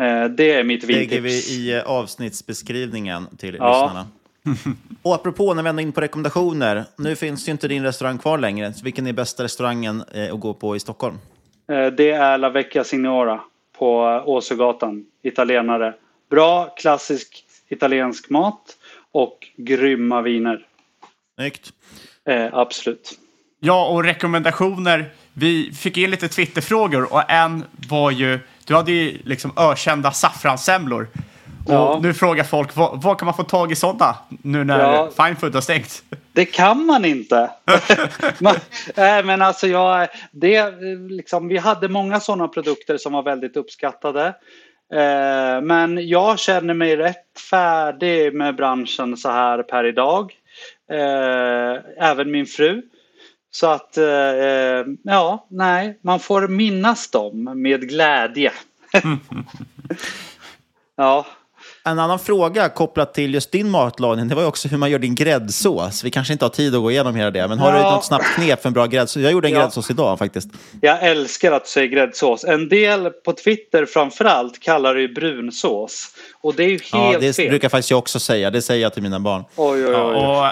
Speaker 10: Eh, det är mitt vintips.
Speaker 7: lägger vi i eh, avsnittsbeskrivningen till
Speaker 10: Ja.
Speaker 7: lyssnarna. [laughs] Och apropå när vi ändå inne på rekommendationer. Nu finns ju inte din restaurang kvar längre. Så vilken är bästa restaurangen eh, att gå på i Stockholm?
Speaker 10: Eh, Det är La Vecchia Signora på Åsögatan. Italienare. Bra klassisk italiensk mat och grymma viner.
Speaker 7: Snyggt.
Speaker 10: Eh, absolut.
Speaker 8: Ja, och rekommendationer. Vi fick in lite Twitterfrågor och en var ju, du hade ju liksom ökända saffranssemlor.
Speaker 10: Ja.
Speaker 8: nu frågar folk, vad kan man få tag i sådana nu när
Speaker 10: Ja.
Speaker 8: Fine Food har stängt?
Speaker 10: Det kan man inte. [laughs] man, nej, men alltså jag, det, liksom, vi hade många sådana produkter som var väldigt uppskattade. Eh, men jag känner mig rätt färdig med branschen så här per idag. Eh, även min fru. Så att, eh, ja, nej, man får minnas dem med glädje. [laughs] ja.
Speaker 7: En annan fråga kopplat till just din matlagning, det var ju också hur man gör din gräddsås. Vi kanske inte har tid att gå igenom hela det, men har du
Speaker 10: Ja.
Speaker 7: något snabbt knep för en bra gräddsås? Jag gjorde en
Speaker 10: Ja.
Speaker 7: gräddsås idag faktiskt.
Speaker 10: Jag älskar att du säger gräddsås. En del på Twitter framförallt kallar det ju brunsås. Och det är ju helt
Speaker 7: Ja, det
Speaker 10: fel.
Speaker 7: brukar faktiskt jag också säga. Det säger jag till mina barn.
Speaker 10: Oj, oj, oj.
Speaker 8: Ja,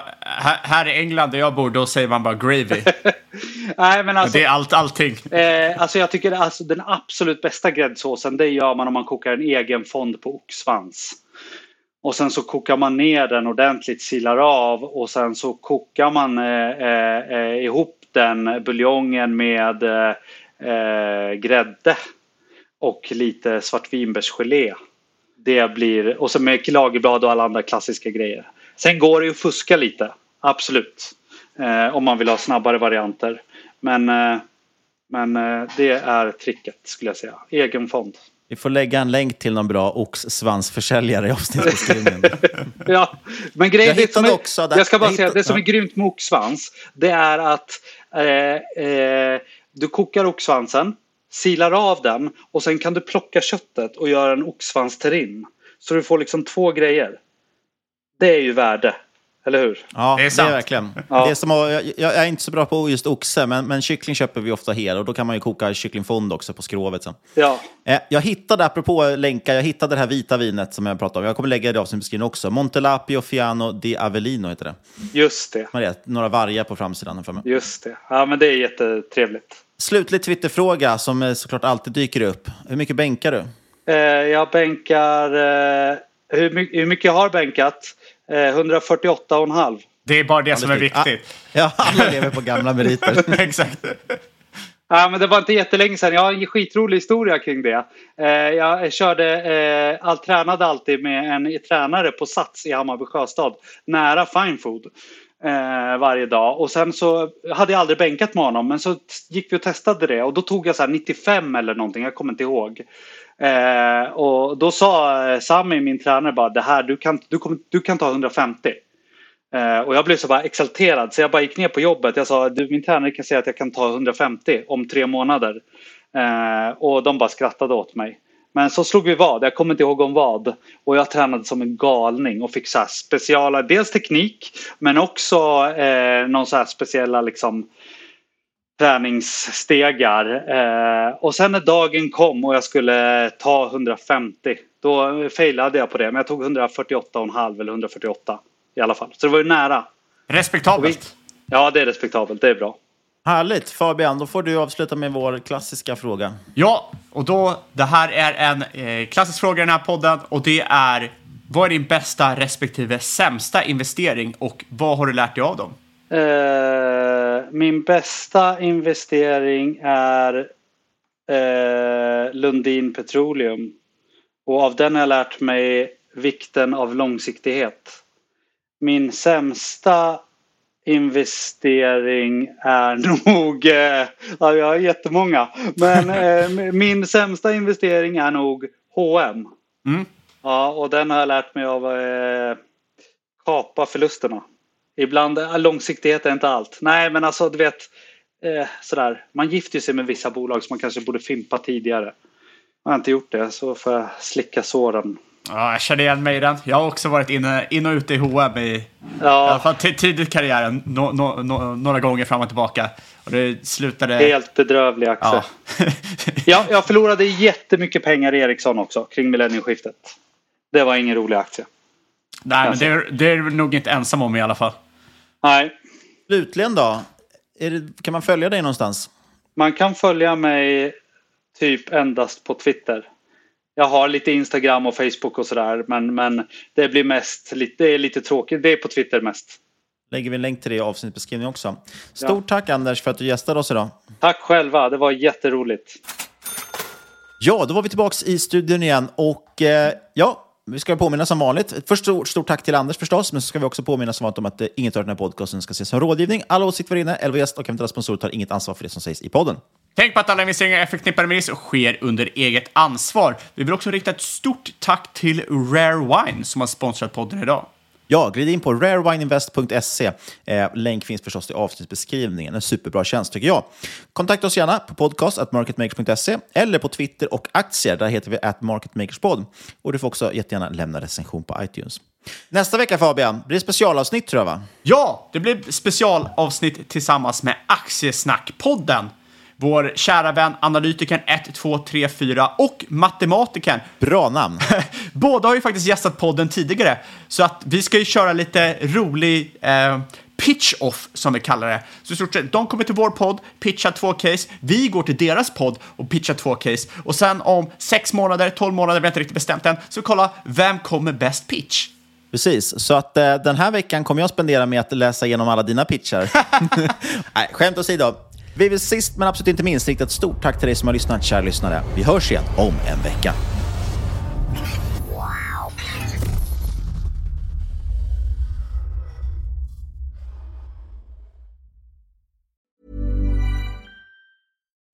Speaker 8: och här, här i England där jag bor, då säger man bara gravy. [laughs]
Speaker 10: Nej, men alltså,
Speaker 8: det är allt, allting.
Speaker 10: eh, alltså jag tycker alltså, den absolut bästa gräddsåsen det gör man om man kokar en egen fond på oxsvans. Och sen så kokar man ner den ordentligt, silar av och sen så kokar man eh, eh, eh ihop den buljongen med eh, eh, grädde och lite svartvinbärsgelé. Det blir, och så med lagerblad och alla andra klassiska grejer. Sen går det ju att fuska lite, absolut. Eh, om man vill ha snabbare varianter. Men, eh, men eh, det är tricket skulle jag säga. Egen fond.
Speaker 7: Vi får lägga en länk till någon bra oxsvansförsäljare i avsnittsbeskrivningen. [laughs]
Speaker 10: Ja, men grejen
Speaker 7: Jag hittade
Speaker 10: är,
Speaker 7: också där-
Speaker 10: Jag ska bara
Speaker 7: jag
Speaker 10: säga,
Speaker 7: hittade-
Speaker 10: det som är grymt med oxsvans, det är att eh, eh, du kokar oxsvansen, silar av den och sen kan du plocka köttet och göra en oxsvansterrin. Så du får liksom två grejer. Det är ju värde, eller hur?
Speaker 7: Ja,
Speaker 8: Det är
Speaker 7: det är,
Speaker 8: sant.
Speaker 7: verkligen.
Speaker 10: Ja.
Speaker 7: Det är som jag, jag är inte så bra på just oxe, men, men kyckling köper vi ofta hel och då kan man ju koka kycklingfond också på skrovet sen.
Speaker 10: Ja,
Speaker 7: Eh, jag hittade, apropå länkar, jag hittade det här vita vinet som jag pratade om. Jag kommer lägga det i avsnittsbeskrivningen också. Montelapio Fiano di Avellino heter det.
Speaker 10: just det.
Speaker 7: Det? Några vargar på framsidan. för mig.
Speaker 10: Just det. Ja, men det är jättetrevligt.
Speaker 7: Slutlig Twitterfråga som eh, såklart alltid dyker upp. Hur mycket bänkar du?
Speaker 10: Eh, jag bänkar... Hur mycket jag har bänkat? Eh, 148,5.
Speaker 8: Det är bara det som är
Speaker 7: fint.
Speaker 8: viktigt.
Speaker 7: Ja, alla lever på gamla meriter. [laughs]
Speaker 8: Exakt.
Speaker 10: Ja, men det var inte jättelänge sedan. Jag har en skitrolig historia kring det. Eh, jag körde, eh, all, tränade alltid med en tränare på Sats i Hammarby Sjöstad. Nära Fine Food. Eh, varje dag. Och sen så hade jag aldrig bänkat med honom. Men så gick vi och testade det. Och då tog jag så här 95 eller någonting. Jag kommer inte ihåg. Eh, och då sa eh, Sami, min tränare, bara det här, du kan, du kommer, du kan ta 150. Eh, och jag blev så bara exalterad så jag bara gick ner på jobbet. Jag sa du min tränare kan säga att jag kan ta 150 om tre månader. Eh, och de bara skrattade åt mig. Men så slog vi vad, jag kommer inte ihåg om vad. Och jag tränade som en galning och fick så här speciala, dels teknik men också eh, någon så här speciella liksom träningsstegar. Eh, och sen när dagen kom och jag skulle ta 150 då failade jag på det. Men jag tog 148,5 eller 148 i alla fall. Så det var ju nära.
Speaker 8: Respektabelt.
Speaker 10: Ja, det är respektabelt. Det är bra.
Speaker 7: Härligt. Fabian, då får du avsluta med vår klassiska fråga.
Speaker 8: Ja, och då, det här är en eh, klassisk fråga i den här podden och det är vad är din bästa respektive sämsta investering och vad har du lärt dig av dem?
Speaker 10: Eh, min bästa investering är eh, Lundin Petroleum. Och av den har jag lärt mig vikten av långsiktighet. Min sämsta investering är [laughs] nog, eh, ja jag har jättemånga, men eh, min sämsta investering är nog H&M.
Speaker 8: Mm.
Speaker 10: Ja, och den har jag lärt mig av eh, kapa förlusterna. Ibland, eh, långsiktighet är inte allt. Nej, men alltså du vet, eh, sådär. Man gifter sig med vissa bolag som man kanske borde fimpa tidigare. Jag har inte gjort det, så får jag slicka såren.
Speaker 8: Ja, jag känner igen mig i den. Jag har också varit inne, in och ute i H&M i,
Speaker 10: Ja.
Speaker 8: i alla fall tidigt i karriären. No, no, no, några gånger fram och tillbaka. Och det slutade...
Speaker 10: Helt bedrövlig aktie.
Speaker 8: Ja. [laughs]
Speaker 10: jag, jag förlorade jättemycket pengar i Ericsson också kring millennieskiftet. Det var ingen rolig aktie.
Speaker 8: Nej, men det är, det är nog inte ensam om i alla fall.
Speaker 10: Nej.
Speaker 7: Slutligen då, är det, kan man följa dig någonstans?
Speaker 10: Man kan följa mig typ endast på Twitter. Jag har lite Instagram och Facebook och sådär men, men det blir mest lite, det är lite tråkigt. Det är på Twitter mest.
Speaker 7: Lägger vi en länk till det i avsnittbeskrivningen också. Stort tack Anders för att du gästade oss idag.
Speaker 10: Tack själva, det var jätteroligt.
Speaker 7: Ja, då var vi tillbaka i studion igen och eh, ja, vi ska påminna som vanligt. Först stort, stort tack till Anders förstås, men så ska vi också påminna som vanligt om att inget av den här podcasten ska ses som rådgivning. Alla åsikter var inne, Elva gäst och eventuella sponsorer tar inget ansvar för det som sägs i podden.
Speaker 8: Tänk på att alla investeringar är förknippade med risk och sker under eget ansvar. Vi vill också rikta ett stort tack till Rare Wine som har sponsrat podden idag.
Speaker 7: Ja, glid in på rarewineinvest.se. Eh, länk finns förstås i avsnittsbeskrivningen. En superbra tjänst tycker jag. Kontakta oss gärna på podcast.marketmakers.se eller på Twitter och aktier. Där heter vi at marketmakerspod. Och du får också jättegärna lämna recension på iTunes. Nästa vecka Fabian, blir det specialavsnitt tror jag va?
Speaker 8: Ja, det blir specialavsnitt tillsammans med Aktiesnackpodden. Vår kära vän analytikern 1, 2, 3, 4 och matematikern.
Speaker 7: Bra namn. [laughs]
Speaker 8: Båda har ju faktiskt gästat podden tidigare, så att vi ska ju köra lite rolig eh, pitch-off som vi kallar det. Så i stort sett, de kommer till vår podd, pitchar två case, vi går till deras podd och pitchar två case och sen om sex månader, tolv månader, vi har inte riktigt bestämt än, så kolla vem kommer bäst pitch.
Speaker 7: Precis, så att eh, den här veckan kommer jag spendera med att läsa igenom alla dina pitchar. [laughs] Nej, skämt åsido. Vi vill sist men absolut inte minst rikta ett stort tack till dig som har lyssnat, kära lyssnare. Vi hörs igen om en vecka.